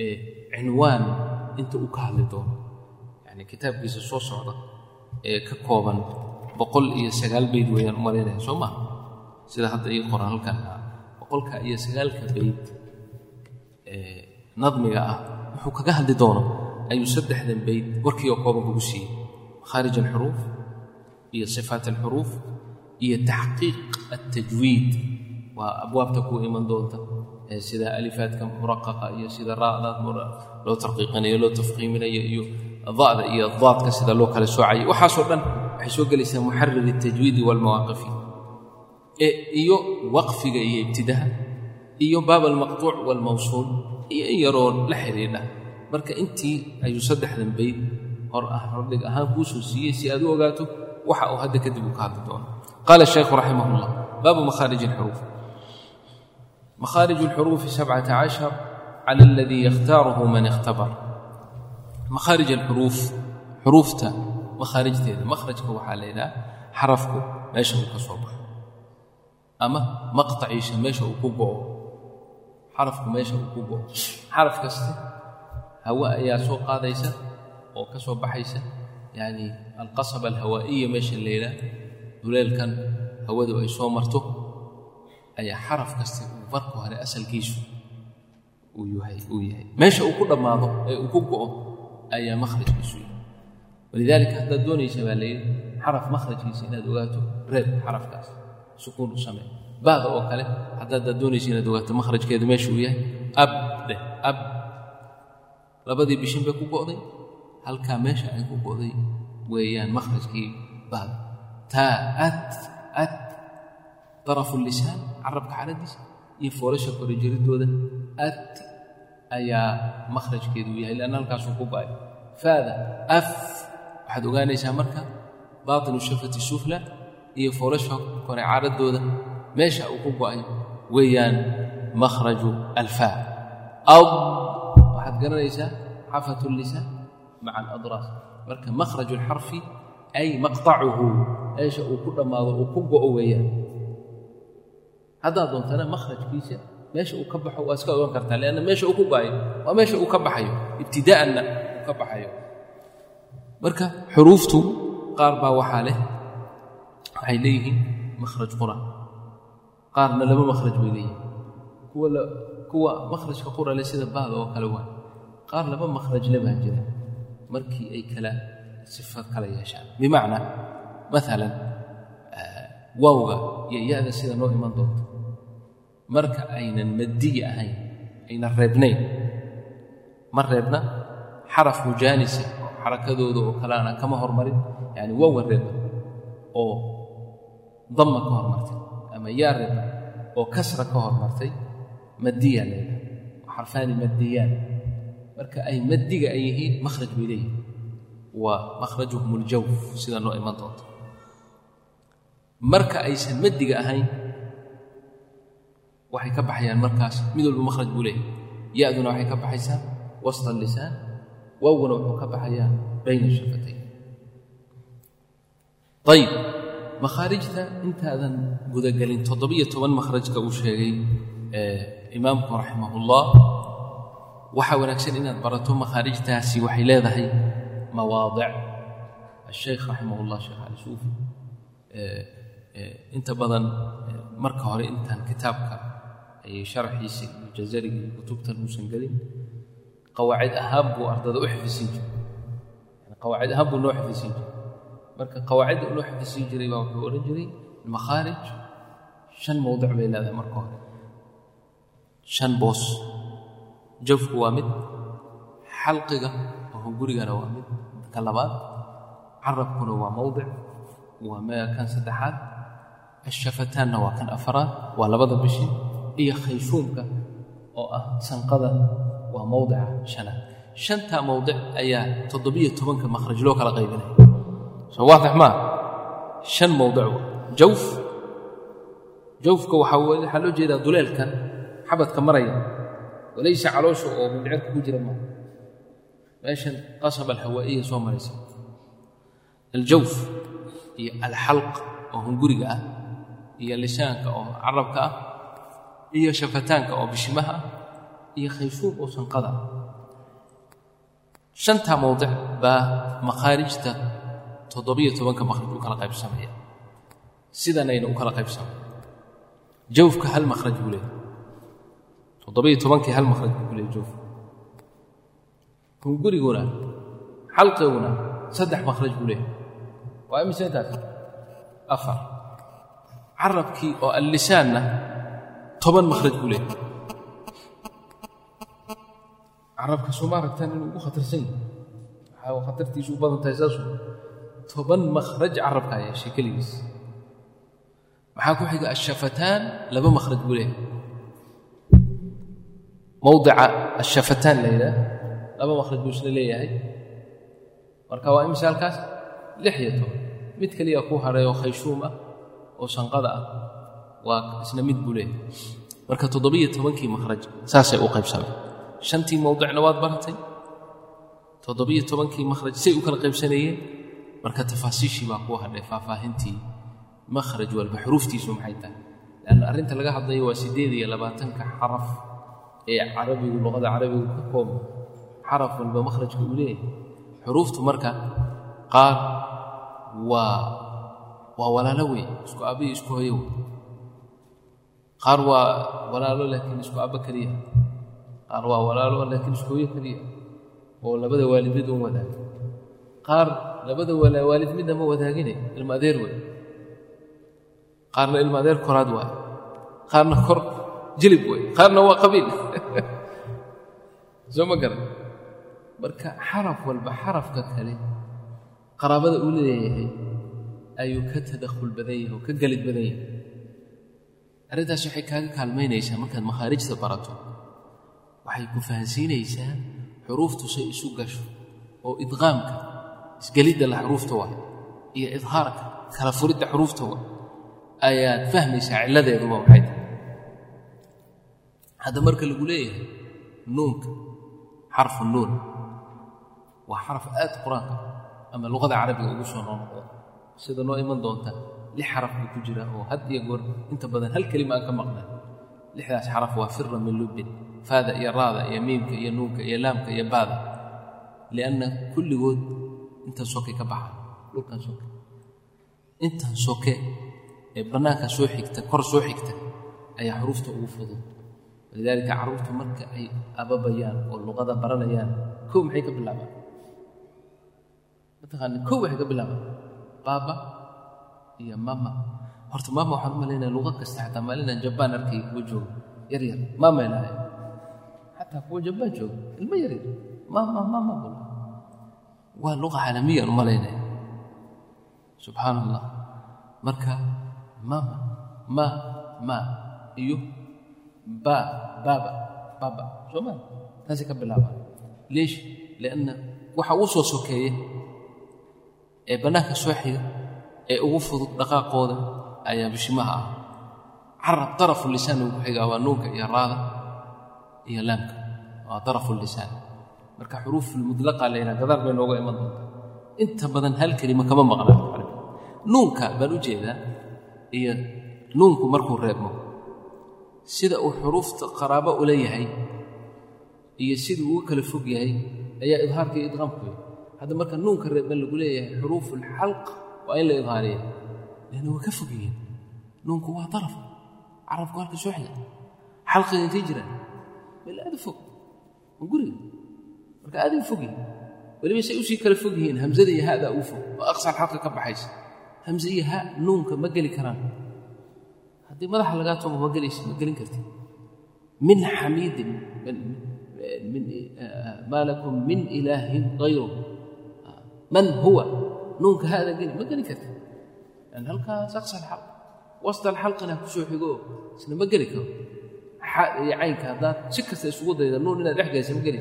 ee cinwaan inta uu ka hadli doono yani kitaabkiisa soo socda ee ka kooban boqol iyo sagaal beyd weeyaan u malaynaya soo maa sida hadda ii qoran halkan boqolka iyo sagaalka beyd ee nadmiga ah wuxuu kaga hadli doono ayuu saddexdan beyd warkiioo kooban kugu siiyey makhaarij alxuruuf iyo sifaat alxuruuf iyo taxqiiq altajwiid waa abwaabta ku iman doonta sida alifaadka muraqaqa iyo sida raadaad loo tarqiiqinayo loo tafqiiminayo iyo da'da iyo daadka sida loo kala soocayo waxaasoo dhan waxay soo gelaysaa muxarir altajwiidi waalmawaaqifi iyo waqfiga iyo ibtidaha iyo baab almaqtuuc waalmawsuul iyo in yaroo la xidhiidha marka intii ayuu saddexdan bayd hor ah hordhig ahaan kuu soo siiyey si aad u ogaato waxa uu hadda kadib uu ka hadli doono. Qaala shaykhu raximah llah baabu makhaarij alxuruuf makhaarij alxuruufi sabcata cashar cala aladii yakhtaaruhu man ikhtabar makhaarij alxuruuf xuruufta makhaarijteeda makhrajka waxaa la yidhaha xarafku meesha uu ka soo baxo. Ama maqtaciisha meesha uu ku go'o. Xarafku meesha uu ku go'o. Xaraf kaste hawa ayaa soo qaadaysa oo ka soo baxaysa yacni alqasaba alhawaa'iya meesha la yidhaah duleelkan hawadu ay soo marto ayaa xaraf kasta uu marka hore asalkiisu uu yahay uu yahay. Meesha uu ku dhammaado ee uu ku go'o ayaa makhrajkiisu yahay walidaalika haddaad doonaysa baa layidhi xaraf makhrajkiisa inaad ogaato reeb xarafkaas sukuun u samee. Baada oo kale haddaadaad doonaysa inaad ogaato makhrajkeedu meesha uu yahay ab dheh ab. Labadii bishin bay ku go'day halkaa meesha ay ku go'day weeyaan makhrajkii baada. Taa ad ad darafu lisaan carabka xaladiisa iyo foorasha kore jiriddooda ad ayaa makhrajkeedu yahay leanna halkaasuu ku go'ay faada af waxaad ogaanaysaa marka baatinu shafati sufla iyo foorasha kore caaraddooda meesha uu ku go'ay weeyaan makhraju alfaa ad waxaad garanaysaa xafatu lisaan maca aladraas marka makhraju alxarfi ay maqطacuhu meesha uu ku dhammaado uu ku go'o weeyaan. Haddaad doontana makhrajkiisa meesha uu ka baxo waa iska ogan kartaa leanna meesha uu ku go'ayo waa meesha uu ka baxayo ibtidaa'anna uu ka baxayo. Marka xuruuftu qaar baa waxaa leh waxay leeyihiin makhraj qura. Qaarna laba makhraj bay leeyihiin. Kuwa makhrajka qura leh sida baada oo kale waa qaar laba makhrajle baa jira. Markii ay kala sifad kala yeeshaan. Bimacnaa maalan waawga iyo ya-da sida noo iman doonto marka aynan madiya ahayn aynan reebnayn. Ma reebna? Xaraf mujaanisa oo xarakadooda oo kale aanan kama hormarin yani waawga reebna oo damma ka hormartay ama yaa reebna oo kasra ka hormartay madiya leedahay xarfaani madiyaan. Marka ay madiga ay yihiin makhraj bay leeyihiin waa makhrajuhum اljawf sida noo iman doonto. Marka aysan madiga ahayn waxay ka baxayaan markaas. Mid walba makhraj buu leeyahy ya-duna waxay ka baxaysaa wasta lisaan. Waawguna wuxuu ka baxayaa bayna shafatayn ayib makhaarijta intaadan gudagelin toddobiyo toban makhrajka uu sheegay imaamku raximah ullah waxaa wanaagsan inaad barato makhaarijtaasi waxay leedahay mawaadic. Asheykh raximah ullah sheekh cali suufi inta badan marka hore intaan kitaabka ayay jazariga iyo kutubtan uusan gelin. Qawaacid ahaan buu ardada u xifisiin jiray qawaacid ahaan buu noo xifisiin jiray marka qawaacidda unoo xifisiin jiray baa wuxuu odhan jiray makhaarij shan mowdic bay leedahay marka hore. Shan boos. Jafku waa mid xalqiga oo hungurigana waa mid. Ka labaad carabkuna waa mowdic waa kan saddexaad ashafataanna waa kan afaraad waa labada bishi iyo khayshuumka oo ah sanqada waa mowdica shanaad. Shantaa mowdic ayaa toddobiyo tobanka makhraj loo kala qaybinaya. Soo waadix maa shan mowdic jawf jawfka waxaa loo jeedaa duleelkan xabadka maraya. Walaysa caloosha oo mindhicirka ku jira maa meeshan qasab alhawaa'iya soo maraysa. Aljawf iyo alxalq oo hunguriga ah iyo lisaanka oo carabka ah iyo shafataanka oo bishimaha ah iyo khayshuub oo sanqada. Shantaa mowdic baa makhaarijta toddobiyo tobanka makhraj u kala qaybsamaya. Sidanayna u kala qaybsamaya jawfka hal makhraj buu leeyahy toddobiyo tobankii hal makhraj buu ku leeyahy jawfka hunguriguna xalqiguna saddex makhraj buu leeyahy waa imise intaas? Afar. Carabkii oo allisaanna toban makhraj buu leeyahy carabka sooma aragtaan inuu ugu khatarsan yahay? Waxaa khatartiisu u badan tahay saasu toban makhraj carabkaa yeeshay keligiis. Maxaa ku xiga ashafataan laba makhraj buu leeyahay. Mowdica ashafataan la yidhaah laba makhraj buu isna leeyahay. Marka waa imise halkaas lix iyo toban. Mid keliya ku hadhay oo khayshuum ah oo sanqada ah waa isna mid buu leeyahay. Marka toddobiyo tobankii makhraj saasay u qaybsameen shantii mowdicna waad baratay toddobiyo tobankii makhraj say u kala qaybsanayeen. Marka tafaasiishii baa kuu hadhay faahfaahintii makhraj walba xuruuftiisu maxay tahay? Leanna arrinta laga hadlayo waa siddeed iyo labaatanka xaraf ee carabigu luqada carabigu ka kooba xaraf walba makhrajka uu leeyahay. Xuruuftu marka qaar waa waa walaalo wey isku aabbiyo isku hoyo wey qaar waa walaalo laakiin isku aabbo keliya qaar waa walaalo laakiin isku hoyo keliya oo labada waalid mid un wadaaga qaar labada waalid midna ma wadaagine ilma adeer wey qaarna ilma adeer koraad waay. Qaarna kor jilib wey qaarna waa qabiil. Soo ma garan. Marka xaraf walba xarafka kale qaraabada uu leeyahay ayuu ka tadakhul badan yahay oo ka gelid badan yahay arrintaas waxay kaaga kaalmaynaysaa markaad makhaarijta barato. Waxay ku fahansiinaysaa xuruuftu say isu gasho oo idqaamka isgelidda la xuruufta waa iyo idhaarka kala furidda xuruufta waa ayaad fahmaysaa cilladeeduba waxay tahay hadda marka lagu leeyahay nuunka xarfu nuun waa xaraf aad qur'aanka ama luqada carabiga ugu soo noqnoqda. Sida noo iman doonta lix xaraf buu ku jira oo had iyo goor inta badan hal kelima aan ka maqnay lixdaas xaraf waa fira min lubbin faada iyo raada iyo miimka iyo nuunka iyo laamka iyo baada lianna kulligood intan soke ka baxa dhulkan soke intan soke ee bannaanka soo xigta kor soo xigta ayaa xuruufta ugu fudud. Walidaalika carruurtu marka ay ababayaan oo luqada baranayaan kow maxay ka bilaabaan? Mataqaana kow waxay ka bilaabaan? Baaba iyo mama. Horta mama waxaan u malaynaya luqa kasta xataa maalinaan jabaan arkay kuwa jooga. Yar yar mama ilahay xataa kuwa jabaan jooga ilmo yar yar. Mama mama bula. Waa luqa caalamiyan u malaynaya subxaan allah marka mama ma ma iyo ba baaba baaba soo maa taasay ka bilaabaan leesh lianna waxa uu soo sokeeye ee bannaanka soo xiga ee ugu fudud dhaqaaqooda ayaa bishimaha ah. Carab darafu lisaan ugu xigaa waa nuunka iyo raada iyo laamka. Waa darafu lisaan. Marka xuruufulmudlaqa la yidhaha gadaar bay nooga iman doontaa. Inta badan hal kelima kama maqnaa nuunka baan u jeedaa iyo nuunku markuu reebmo. Sida uu xuruufta qaraabo ula yahay iyo siduu uga kala fog yahay ayaa idhaarka iyo idqaamku hadda marka nuunka reebman lagu leeyahay xuruufulxalq waa in la idhaariya leanna waa ka fog yihiin nuunku waa daraf carabku halka soo xiga xalqiga intay jiraan meel aad u fog waa guriga marka aad u fog yihiin weliba say u sii kala fog yihiin hamzada iyo hada ugu fog oo aqsal xalqa ka baxaysa hamze iyo ha nuunka ma geli karaan haddii madaxa lagaa tumo ma gelaysa ma gelin karti min xamiidin maa lakum min ilaahin hayru man huwa nuunka hada geli ma geli karti an halkaas aqsal xalq wastal xalqina ku soo xigo isna ma geli karo xa iyo caynka haddaad si kasta isugu dayda nuun inaad dhex gaysa ma geli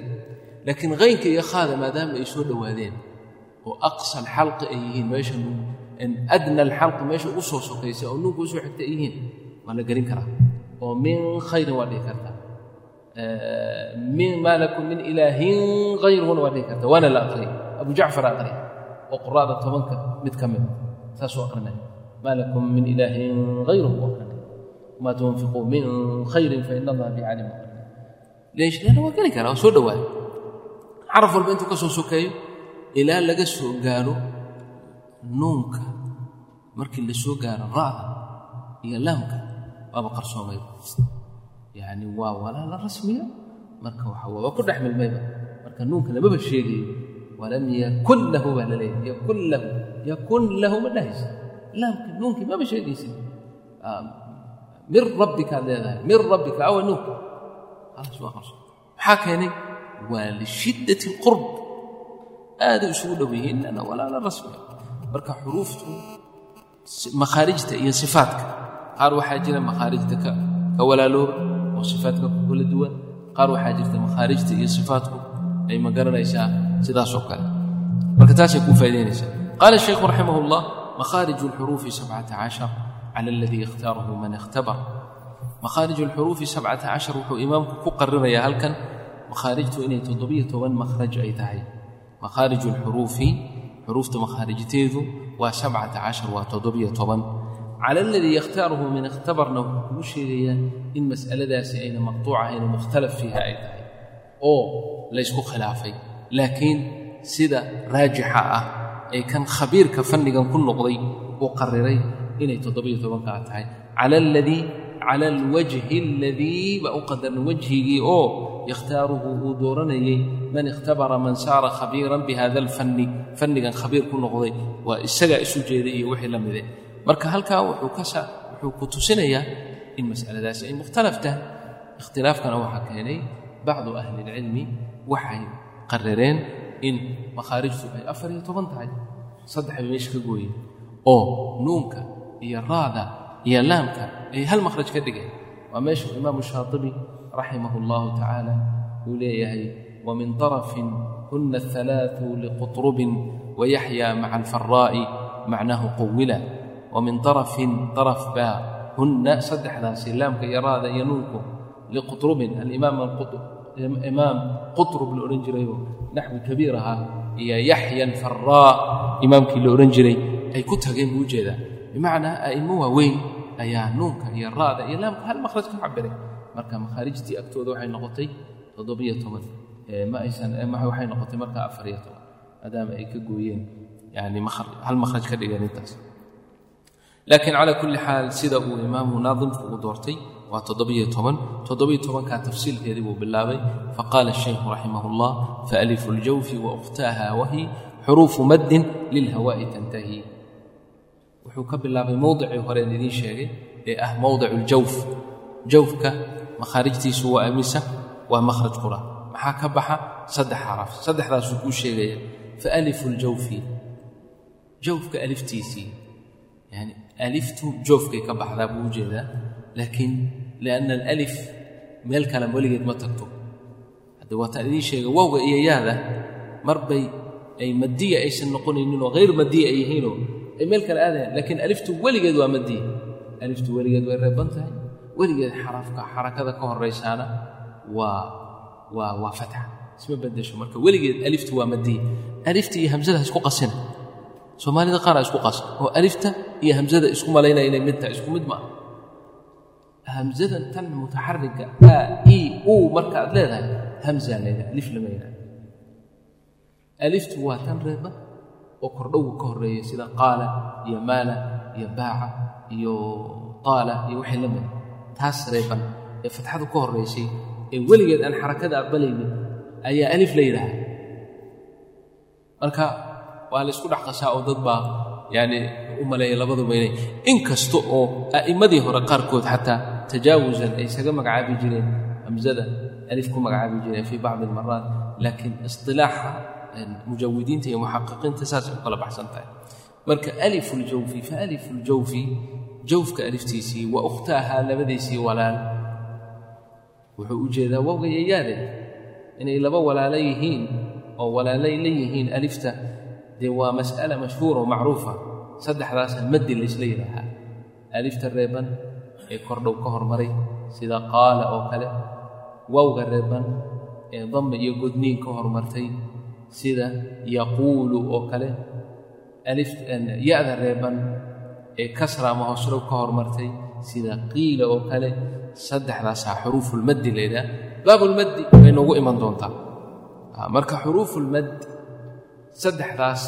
laakiin haynka iyo khaada maadaama ay soo dhowaadeen oo aqsal xalqi ay yihiin meesha adna alxalqi meesha ugu soo sokaysa oo nuunka u soo xigta ay yihiin waa la gelin karaa. Oo min khayrin waa dhihi kartaa maa lakum min ilaahin hayruhuna waa dhihi kartaa waana abu jacfar oo quraada tobanka mid ka mid saasuu aqrinaya maa lakum min ilaahin hayruhu aqrinaya wamaa tunfiquu min khayrin faina allaha bicalim aqrinaya leanna waa geli karaa soo dhowaada xaraf walba intuu ka soo sokeeyo ilaa laga soo gaaro nuunka markii la soo gaaro ra'da iyo laamka waaba qarsoomayba yacni waa walaala rasmiya marka waxa waa ku dhex milmayba marka nuunka lamaba sheegayo walam yakun lahu baa la leeyahay yakun lahu yakun lahu ma dhahaysa laamka nuunkii maba sheegaysid min rabbikaad leedahay min rabbika awa nuunka khalaas waa qarsoon maxaa keenay waa lishiddati alqurb aaday isugu dhow yihiin lana walaala rasmiya marka xuruuftu makhaarijta iyo sifaadka qaar waxaa jira makhaarijta ka walaalooba oo sifaadka ku kala duwan qaar waxaa jirta makhaarijta iyo sifaadku ay ma garanaysaa sidaasoo kale marka taasay kuu faa'idaynaysaa qaala الشhaykhu raximah اllah makhaarij اlxuruufi sabcata cashar cala aladii ikhtaarahu man ikhtabar makhaarij اlxuruufi sabcata cashar wuxuu imaamku ku qarinayaa halkan makhaarijtu inay toddobiyo toban makhraj ay tahay makhaarij اlxuruufi xuruufta makhaarijteedu waa sabcata cashar waa toddobiyo toban cala aladii yakhtaaruhu min ikhtabarna wuxuu kugu sheegayaa in mas'aladaasi ayna maqtuuc ahayn oo mukhtalaf fiiha ay tahay oo laysku khilaafay laakiin sida raajixa ah ee kan khabiirka fannigan ku noqday uu qariray inay toddobiyo tobankaa tahay. Cala aladii cala alwajhi aladii baa u qadarna wajhigii oo yakhtaaruhu uu dooranayey man ikhtabara man saara khabiiran bihada alfanni fannigan khabiir ku noqday waa isagaa isu jeeday iyo wixii la mide marka halkaa wuxuu ka sa wuxuu ku tusinayaa in mas'aladaasi ay mukhtalaf tahay. Ikhtilaafkana waxaa keenay bacdu ahli ilcilmi waxay qarireen in makhaarijtu ay afar iyo toban tahay saddex bay meesha ka gooyeen oo nuunka iyo raada iyo laamka ay hal makhraj ka dhigeen waa meesha imaamu shaatibi raximah allahu tacaala uu leeyahay wamin طarafin huna aلثalaaثu liquطrubin wayaxyaa maca alfaraa'i macnaahu qawila wamin طarafin طaraf baa hunna saddexdaasi laamka iyo raada iyo nuunku liqutrubin alimaam imaam qutrub la odhan jirayoo naxwi kabiir ahaa iyo yaxya alfaraa imaamkii la odhan jiray ay ku tageen buu u jeedaa bimacnaa a'immo waaweyn ayaa nuunka iyo raada iyo laamka hal makhraj ka cabiray marka makhaarijtii agtooda waxay noqotay toddobiyo toban ma aysan waxay noqotay markaa afariyo toban. Maadaama ay ka gooyeen yani hal makhraj ka dhigeen intaas. Laakiin calaa kulli xaal sida uu imaamu naadimku uu doortay waa toddobiyo toban. Toddobiyo tobankaa tafsiilkeedii buu bilaabay. Faqaala shaykhu raximah اllah faalifu اljawfi waukhtaaha wahi xuruufu maddin lilhawaa'i tantahi. Wuxuu ka bilaabay mowdicii horeen idiin sheegay ee ah mowdicu ljawf jawfka makhaarijtiisu waa amisa waa makhraj qura. Maxaa ka baxa? Saddex xaraf saddexdaasuu kuu sheegaya. Faalifu ljawfi jawfka aliftiisii yani aliftu joofkay ka baxdaa buu u laakiin lianna alif meel kale weligeed ma tagto hadda waataan idiin sheega wowga iyo yaada marbay ay madiya aysan noqonayninoo hayr madiya ay yihiinoo ay meel kale aadayaan laakiin aliftu weligeed waa madiya aliftu weligeed way reeban tahay weligeed xarafka xarakada ka horaysaana waa waa waa fatxa isma bedesho marka weligeed aliftu waa madiya alifta iyo hamsada ha isku qasina soomaalida qaara isku qasa oo alifta iyo hamsada isku malaynaya inay mid tahay isku mid ma ah hamsadan tan mutaxarika a e u marka aad leedahay hamsaa leedahay alif lama yidhaha aliftu waa tan reeba oo kordhowga ka horreeya sida qaala iyo maala iyo baaca iyo taala iyo wixii la mida taas reeban ee fatxadu ka horraysay ee weligeed aan xarakada aqbalaynin ayaa alif la yidhaaha marka waa la isku dhex qasaa oo dad baa yani u maleeya labaduba inay in kasta oo a'immadii hore qaarkood xataa tajaawusan ay isaga magacaabi jireen hamsada alif ku magacaabi jireen fii bacdi almaraat laakiin isdilaaxa mujawidiinta iyo muxaqiqiinta saasay u kala baxsan tahay. Marka alifu ljawfi fa alifu ljawfi jawfka aliftiisii wa ukhtaahaa labadiisii walaal. Wuxuu u jeedaa wowga iyo yaade inay laba walaalo yihiin oo walaalay la yihiin alifta dee waa mas'ala mashhuura oo macruufa. Saddexdaasa maddi laysla yidhaahaa. Alifta reeban ee kordhow ka hormaray sida qaala oo kale wowga reeban ee dambe iyo godniin ka hormartay sida yaquulu oo kale ya-da reeban ee kasra ama hoosrow ka hormartay sida qiila oo kale saddexdaasaa xuruufulmaddi laydhaha baabulmaddi bay noogu iman doontaa marka xuruufulmadd saddexdaas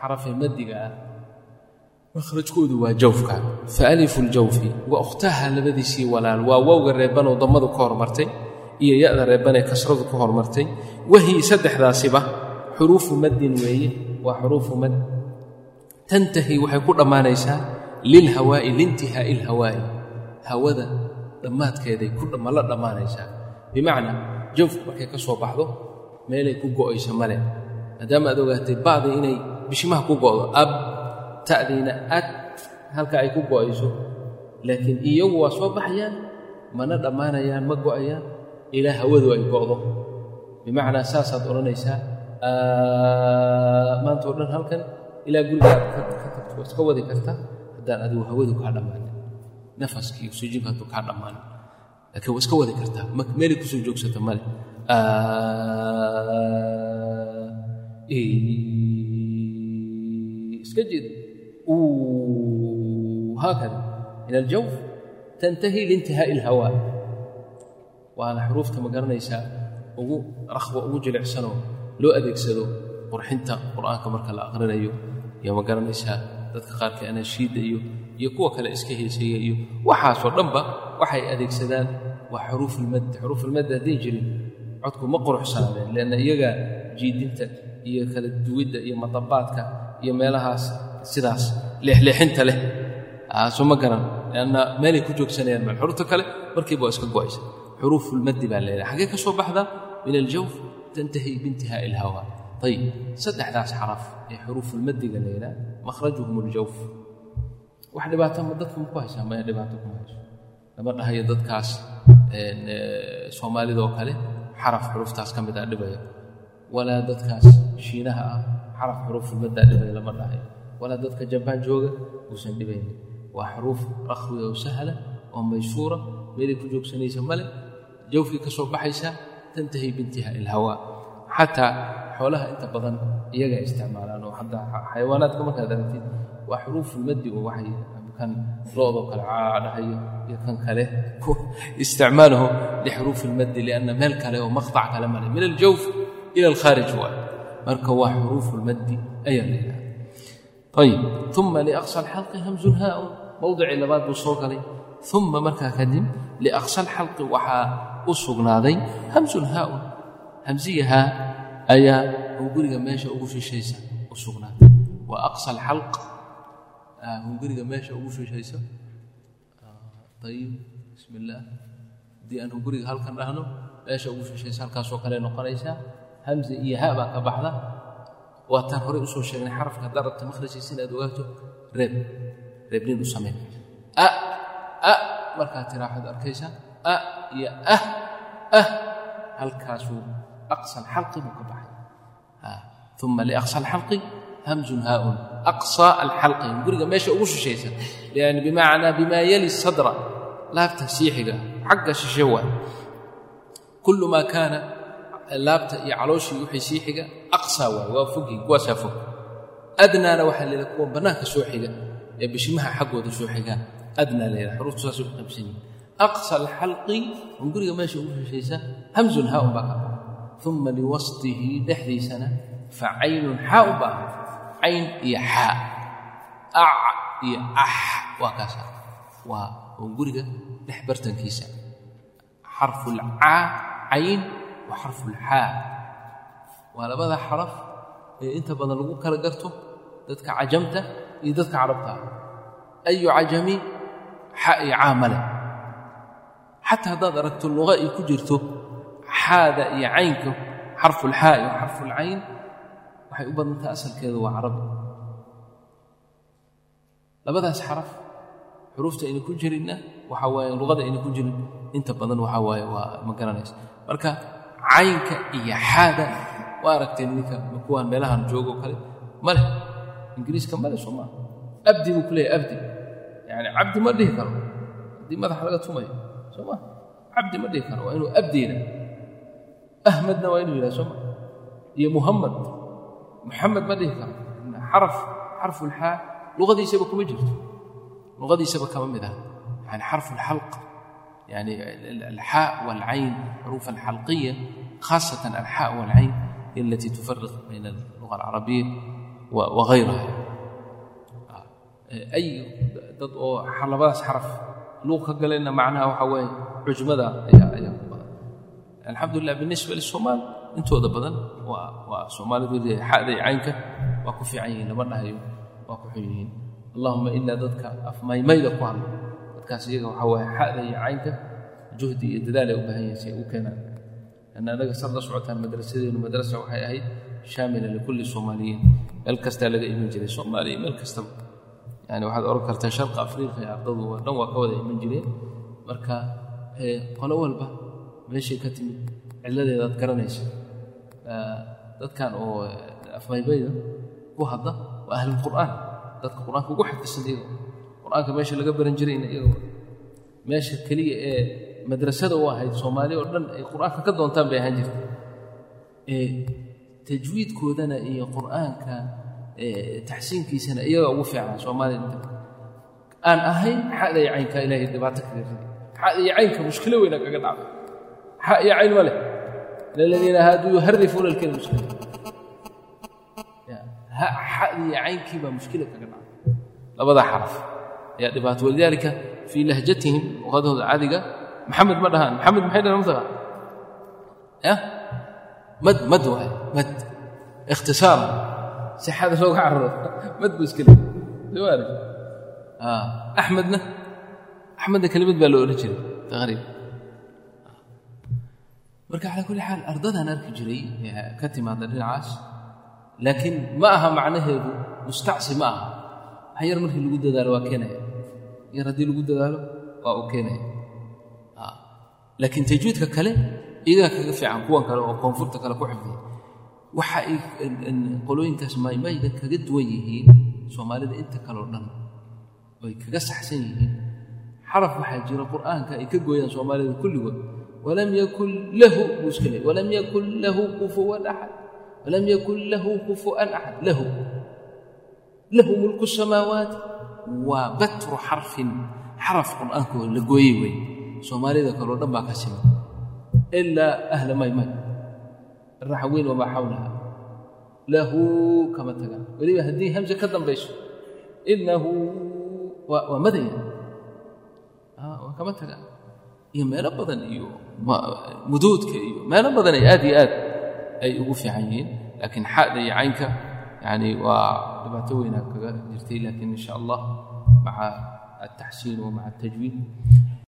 xarafee maddiga ah makhrajkoodu waa jawfka. Fa alifu ljawfi wa ukhtaha labadiisii walaal. Waa wowga reebanoo dammadu ka hormartay iyo ya-da reebanee kasradu ka hormartay wahii saddexdaasiba xuruufu maddin weeye. Waa xuruufu madd tantahi waxay ku dhammaanaysaa lilhawaa'i liintihaa'i ilhawaa'i hawada dhammaadkeeday ma la dhammaanaysaa. Bimacnaa jawfku markay ka soo baxdo meelay ku go'ayso male maadaama aad ogaatay bacdi inay bishimaha ku go'do ab ta'diina ad halka ay ku go'ayso laakiin iyagu waa soo baxayaan mana dhammaanayaan ma go'ayaan. Ilaa hawadu ay go'do. Bimacnaa saasaad odhanaysaa. Maanta o dhan halkan ilaa gurigaad ka iska wadi karta. Haddaan adigu hawadu kaa dhammaanin. Nafaskii oksijiinka hadduu kaa dhammaanin. Laakiin waa iska wadi kartaa meelay ku soo joogsata male iska jid haakada min aljawf tantahi liintihaa'i ilhawaa waana xuruufta ma garanaysaa ugu rakhba ugu jilicsanoo loo adeegsado qurxinta qur'aanka marka la aqrinayo iyo ma garanaysaa dadka qaarkii anaashiidda iyo iyo kuwa kale iska heeseeya iyo waxaasoo dhanba waxay adeegsadaan waa xuruufulmadd xuruufulmadd hadday jirin codku ma quruxsanaadeen leanna iyagaa jiidinta iyo kala duwidda iyo madabaadka iyo meelahaas sidaas leexleexinta leh. Soo ma garan. Leanna meelay ku joogsanayaan mal xuruufta kale? Markiiba waa iska go'aysa. Xuruufulmaddi baa leedahay xaggee ka soo baxdaa min aljawf tantahi biintihaa'i ilhawa ayib saddexdaas xaraf ee xuruufulmaddiga leedaha makhrajuhum aljawf. Wax dhibaato ma dadku ma haysaa? Maya dhibaato kuma hayso. Lama dhahayo dadkaas soomaalidoo kale xaraf xuruuftaas ka mid a dhibaya. Walaa dadkaas shiinaha ah xaraf xuruufulmaddaa dhibaya lama dhahayo walaa dadka jabaan jooga uusan dhibaynin waa xuruuf rakhwiga oo sahla oo maysuura meelay ku joogsanaysa male jawfkii ka soo baxaysa tantahi bintiha ilhawaa xataa xoolaha inta badan iyagaa isticmaalaan oo hadda xayawaanaadka markaad aragtid waa xuruufulmaddi oo waxay kan loodoo kale caadhahayo iyo kan kale isticmaaluhu lixuruufi ilmaddi lianna meel kale oo maqطac kale male min aljawf ila alkhaarij waay. Marka waa xuruufulmaddi ayaa la yidhahda ayib uma liaqsa alxalqi hamsun haaun mowdicii labaad buu soo galay uma markaa kadib liaqsa alxalqi waxaa u sugnaaday hamsun haaun hamsiyahaa ayaa hunguriga meesha ugu shishaysa u sugnaatay wa aqsa alxalq hunguriga meesha ugu shishaysa ayib bismi illaah haddii aan hunguriga halkan dhahno meesha ugu shishaysa halkaasoo kale noqonaysaa hamze iyo ha baa ka baxda waataan horey u soo sheegnay xarafka haddaad rabta makhrajkiisa inaad ogaato reeb reebnin u sameen a a markaad tiraa waxaad a iyo ah ah halkaasuu aqsa alxalqi buu ka baxay. Uma liaqsa alxalqi hamzun haaun. Aqsa alxalqi guriga meesha ugu shishaysa yani bimacnaa bimaa yali sadra laabta siixiga xagga shishe kullu maa kaana laabta iyo calooshii wixii sii xiga aqsaa waay waa fogyihin kuwaasaa fog. Adnaana waxaa leedahay kuwa bannaanka soo xiga ee bishimaha xaggooda soo xiga adnaa leedahay xuruuftu saasay u qaybsan yihiin aqsa alxalqi on meesha ugu shishaysa hamzun haaun baa ka uma liwasطihi dhexdiisana fa caynun xaaun baa cayn iyo xaa ac iyo ax waa kaasa. Waa on guriga dhex bartankiisa. Xarfulcaa cayn wa xarfulxaa waa labada xaraf ee inta badan lagu kala garto dadka cajamta iyo dadka carabta. Ayu cajami xa iyo caa male xataa haddaad aragto luqa ay ku jirto xaada iyo caynka xarfulxaa iyo xarfulcayn waxay u badantaha asalkeedu waa carabi labadaas xaraf xuruufta ayna ku jirinna waxaa waaye luqada ayna ku jirin. Inta badan waxaa waaye waa ma garanaysa marka caynka iyo xaada waa aragteen ninka kuwaan meelahan joogo kale? Male ingiriiska male soo maa abdi buu ku abdi. Yani cabdi ma dhihi karo. Haddii madaxa laga tumayo. Soo maa cabdi ma dhihi karo. Waa inuu abdiina. Ahmedna waa inuu yidhaha soo maa iyo muhammad. Muxamed ma dhihi karo. Xaraf xarfulxaa luqadiisaba kuma jirto. Luqadiisaba kama mid ah. Yani xarfulxalq يعني الحاء والعين حروف الحلقية خاصة الحاء والعين هي التي تفرق بين اللغة العربية وغيرها أي dad oo labadaas xaraf luuq ka galayna macnaha waxaa waaye cujmada ayaa ayaa ku badan alxamdulilah binisba lisomaal intooda badan waa waa soomaalidu xada iyo caynka waa ku fiican yihiin lama dhahayo waa ku xun yihiin allahuma ilaa dadka afmaymayda ku hadla dadkaas iyaga waxaa waaye xada iyo caynka juhdi iyo dadaal ay u baahan yihiin si ay u keenaan. Lanna anaga sad la socotaan madrasadeenu madrasa waxay ahayd shaamila likulli soomaaliyiin meel kastaa laga iman jiray soomaaliya meel kastaba. Yani waxaad oran kartaa sharqa afriqiya ardadu oo dhan waa ka wada iman jireen. Marka qolo walba meeshay ka timid cilladeedaad garanaysa. Dadkan oo afmaybayda ku hadda waa ahlulqur'aan dadka qur'aanka ugu xafisan iyago qur'aanka meesha laga baran jirayna iyago meesha keliya ee madrasada u ahayd soomaaliya oo dhan ay qur'aanka ka doontaan bay ahaan jirta tajwiidkoodana iyo qur'aanka taxsiinkiisana iyaga ugu fiicnaa soomaaliya inta aan ahayn xada iyo caynka ilaahay dhibaato kaga riday xada iyo caynka mushkilo weyna kaga dhacda xa iyo cayn ma leh. Liladiina haaduu yuharifuuna alkalima mushkila. Xada iyo caynkii baa mushkila kaga dhacda labada xaraf ayaa dhibaato walidaalika fii lahjatihim luqadooda caadiga maxamed ma dhahaan maxamed maxay dhahaan mataqa ya mad mad waaye mad ikhtisaar si xada looga cararo mad buu iska leey arag axmedna axmedna kelimad baa loo odhan jiray taqriib marka calaa kulli xaal ardadaan arki jiray ka timaada dhinacaas laakiin ma aha macnaheedu mustacsi ma aha wax yar markii lagu dadaalo waa keenaya yar haddii lagu dadaalo? Waa uu keenaya laakiin tajwiidka kale iyagaa kaga fiican kuwan kale oo koonfurta kale ku xifdiya waxa ay qolooyinkaas maymayda kaga duwan yihiin soomaalida inta kaleo dhan oy kaga saxsan yihiin. Xaraf waxaa jira qur'aanka ay ka gooyaan soomaalida kulligood. Walam yakun lahu buu iska leeyay. Walam yakun lahu kufuwan axad walam yakun lahu kufu'an axad lahu. Lahu mulku samaawaati waa batru xarfin xaraf qur'aankoo la gooyey wey soomaalida kaleo dhan baa ka siman. Ilaa ahla maymay raxweyn wamaa xawlaha. Lahu kama tagaan weliba haddii hamse ka dambayso inahu waa madaya. Waa kama tagaan iyo meelo badan iyo muduudka iyo meelo badan ay aad iyo aad ay ugu fiican yihiin. Laakiin xada iyo caynka yani waa dhibaato weynaa kaga jirtay laakiin in sha allah maca التحسين ومع التجويد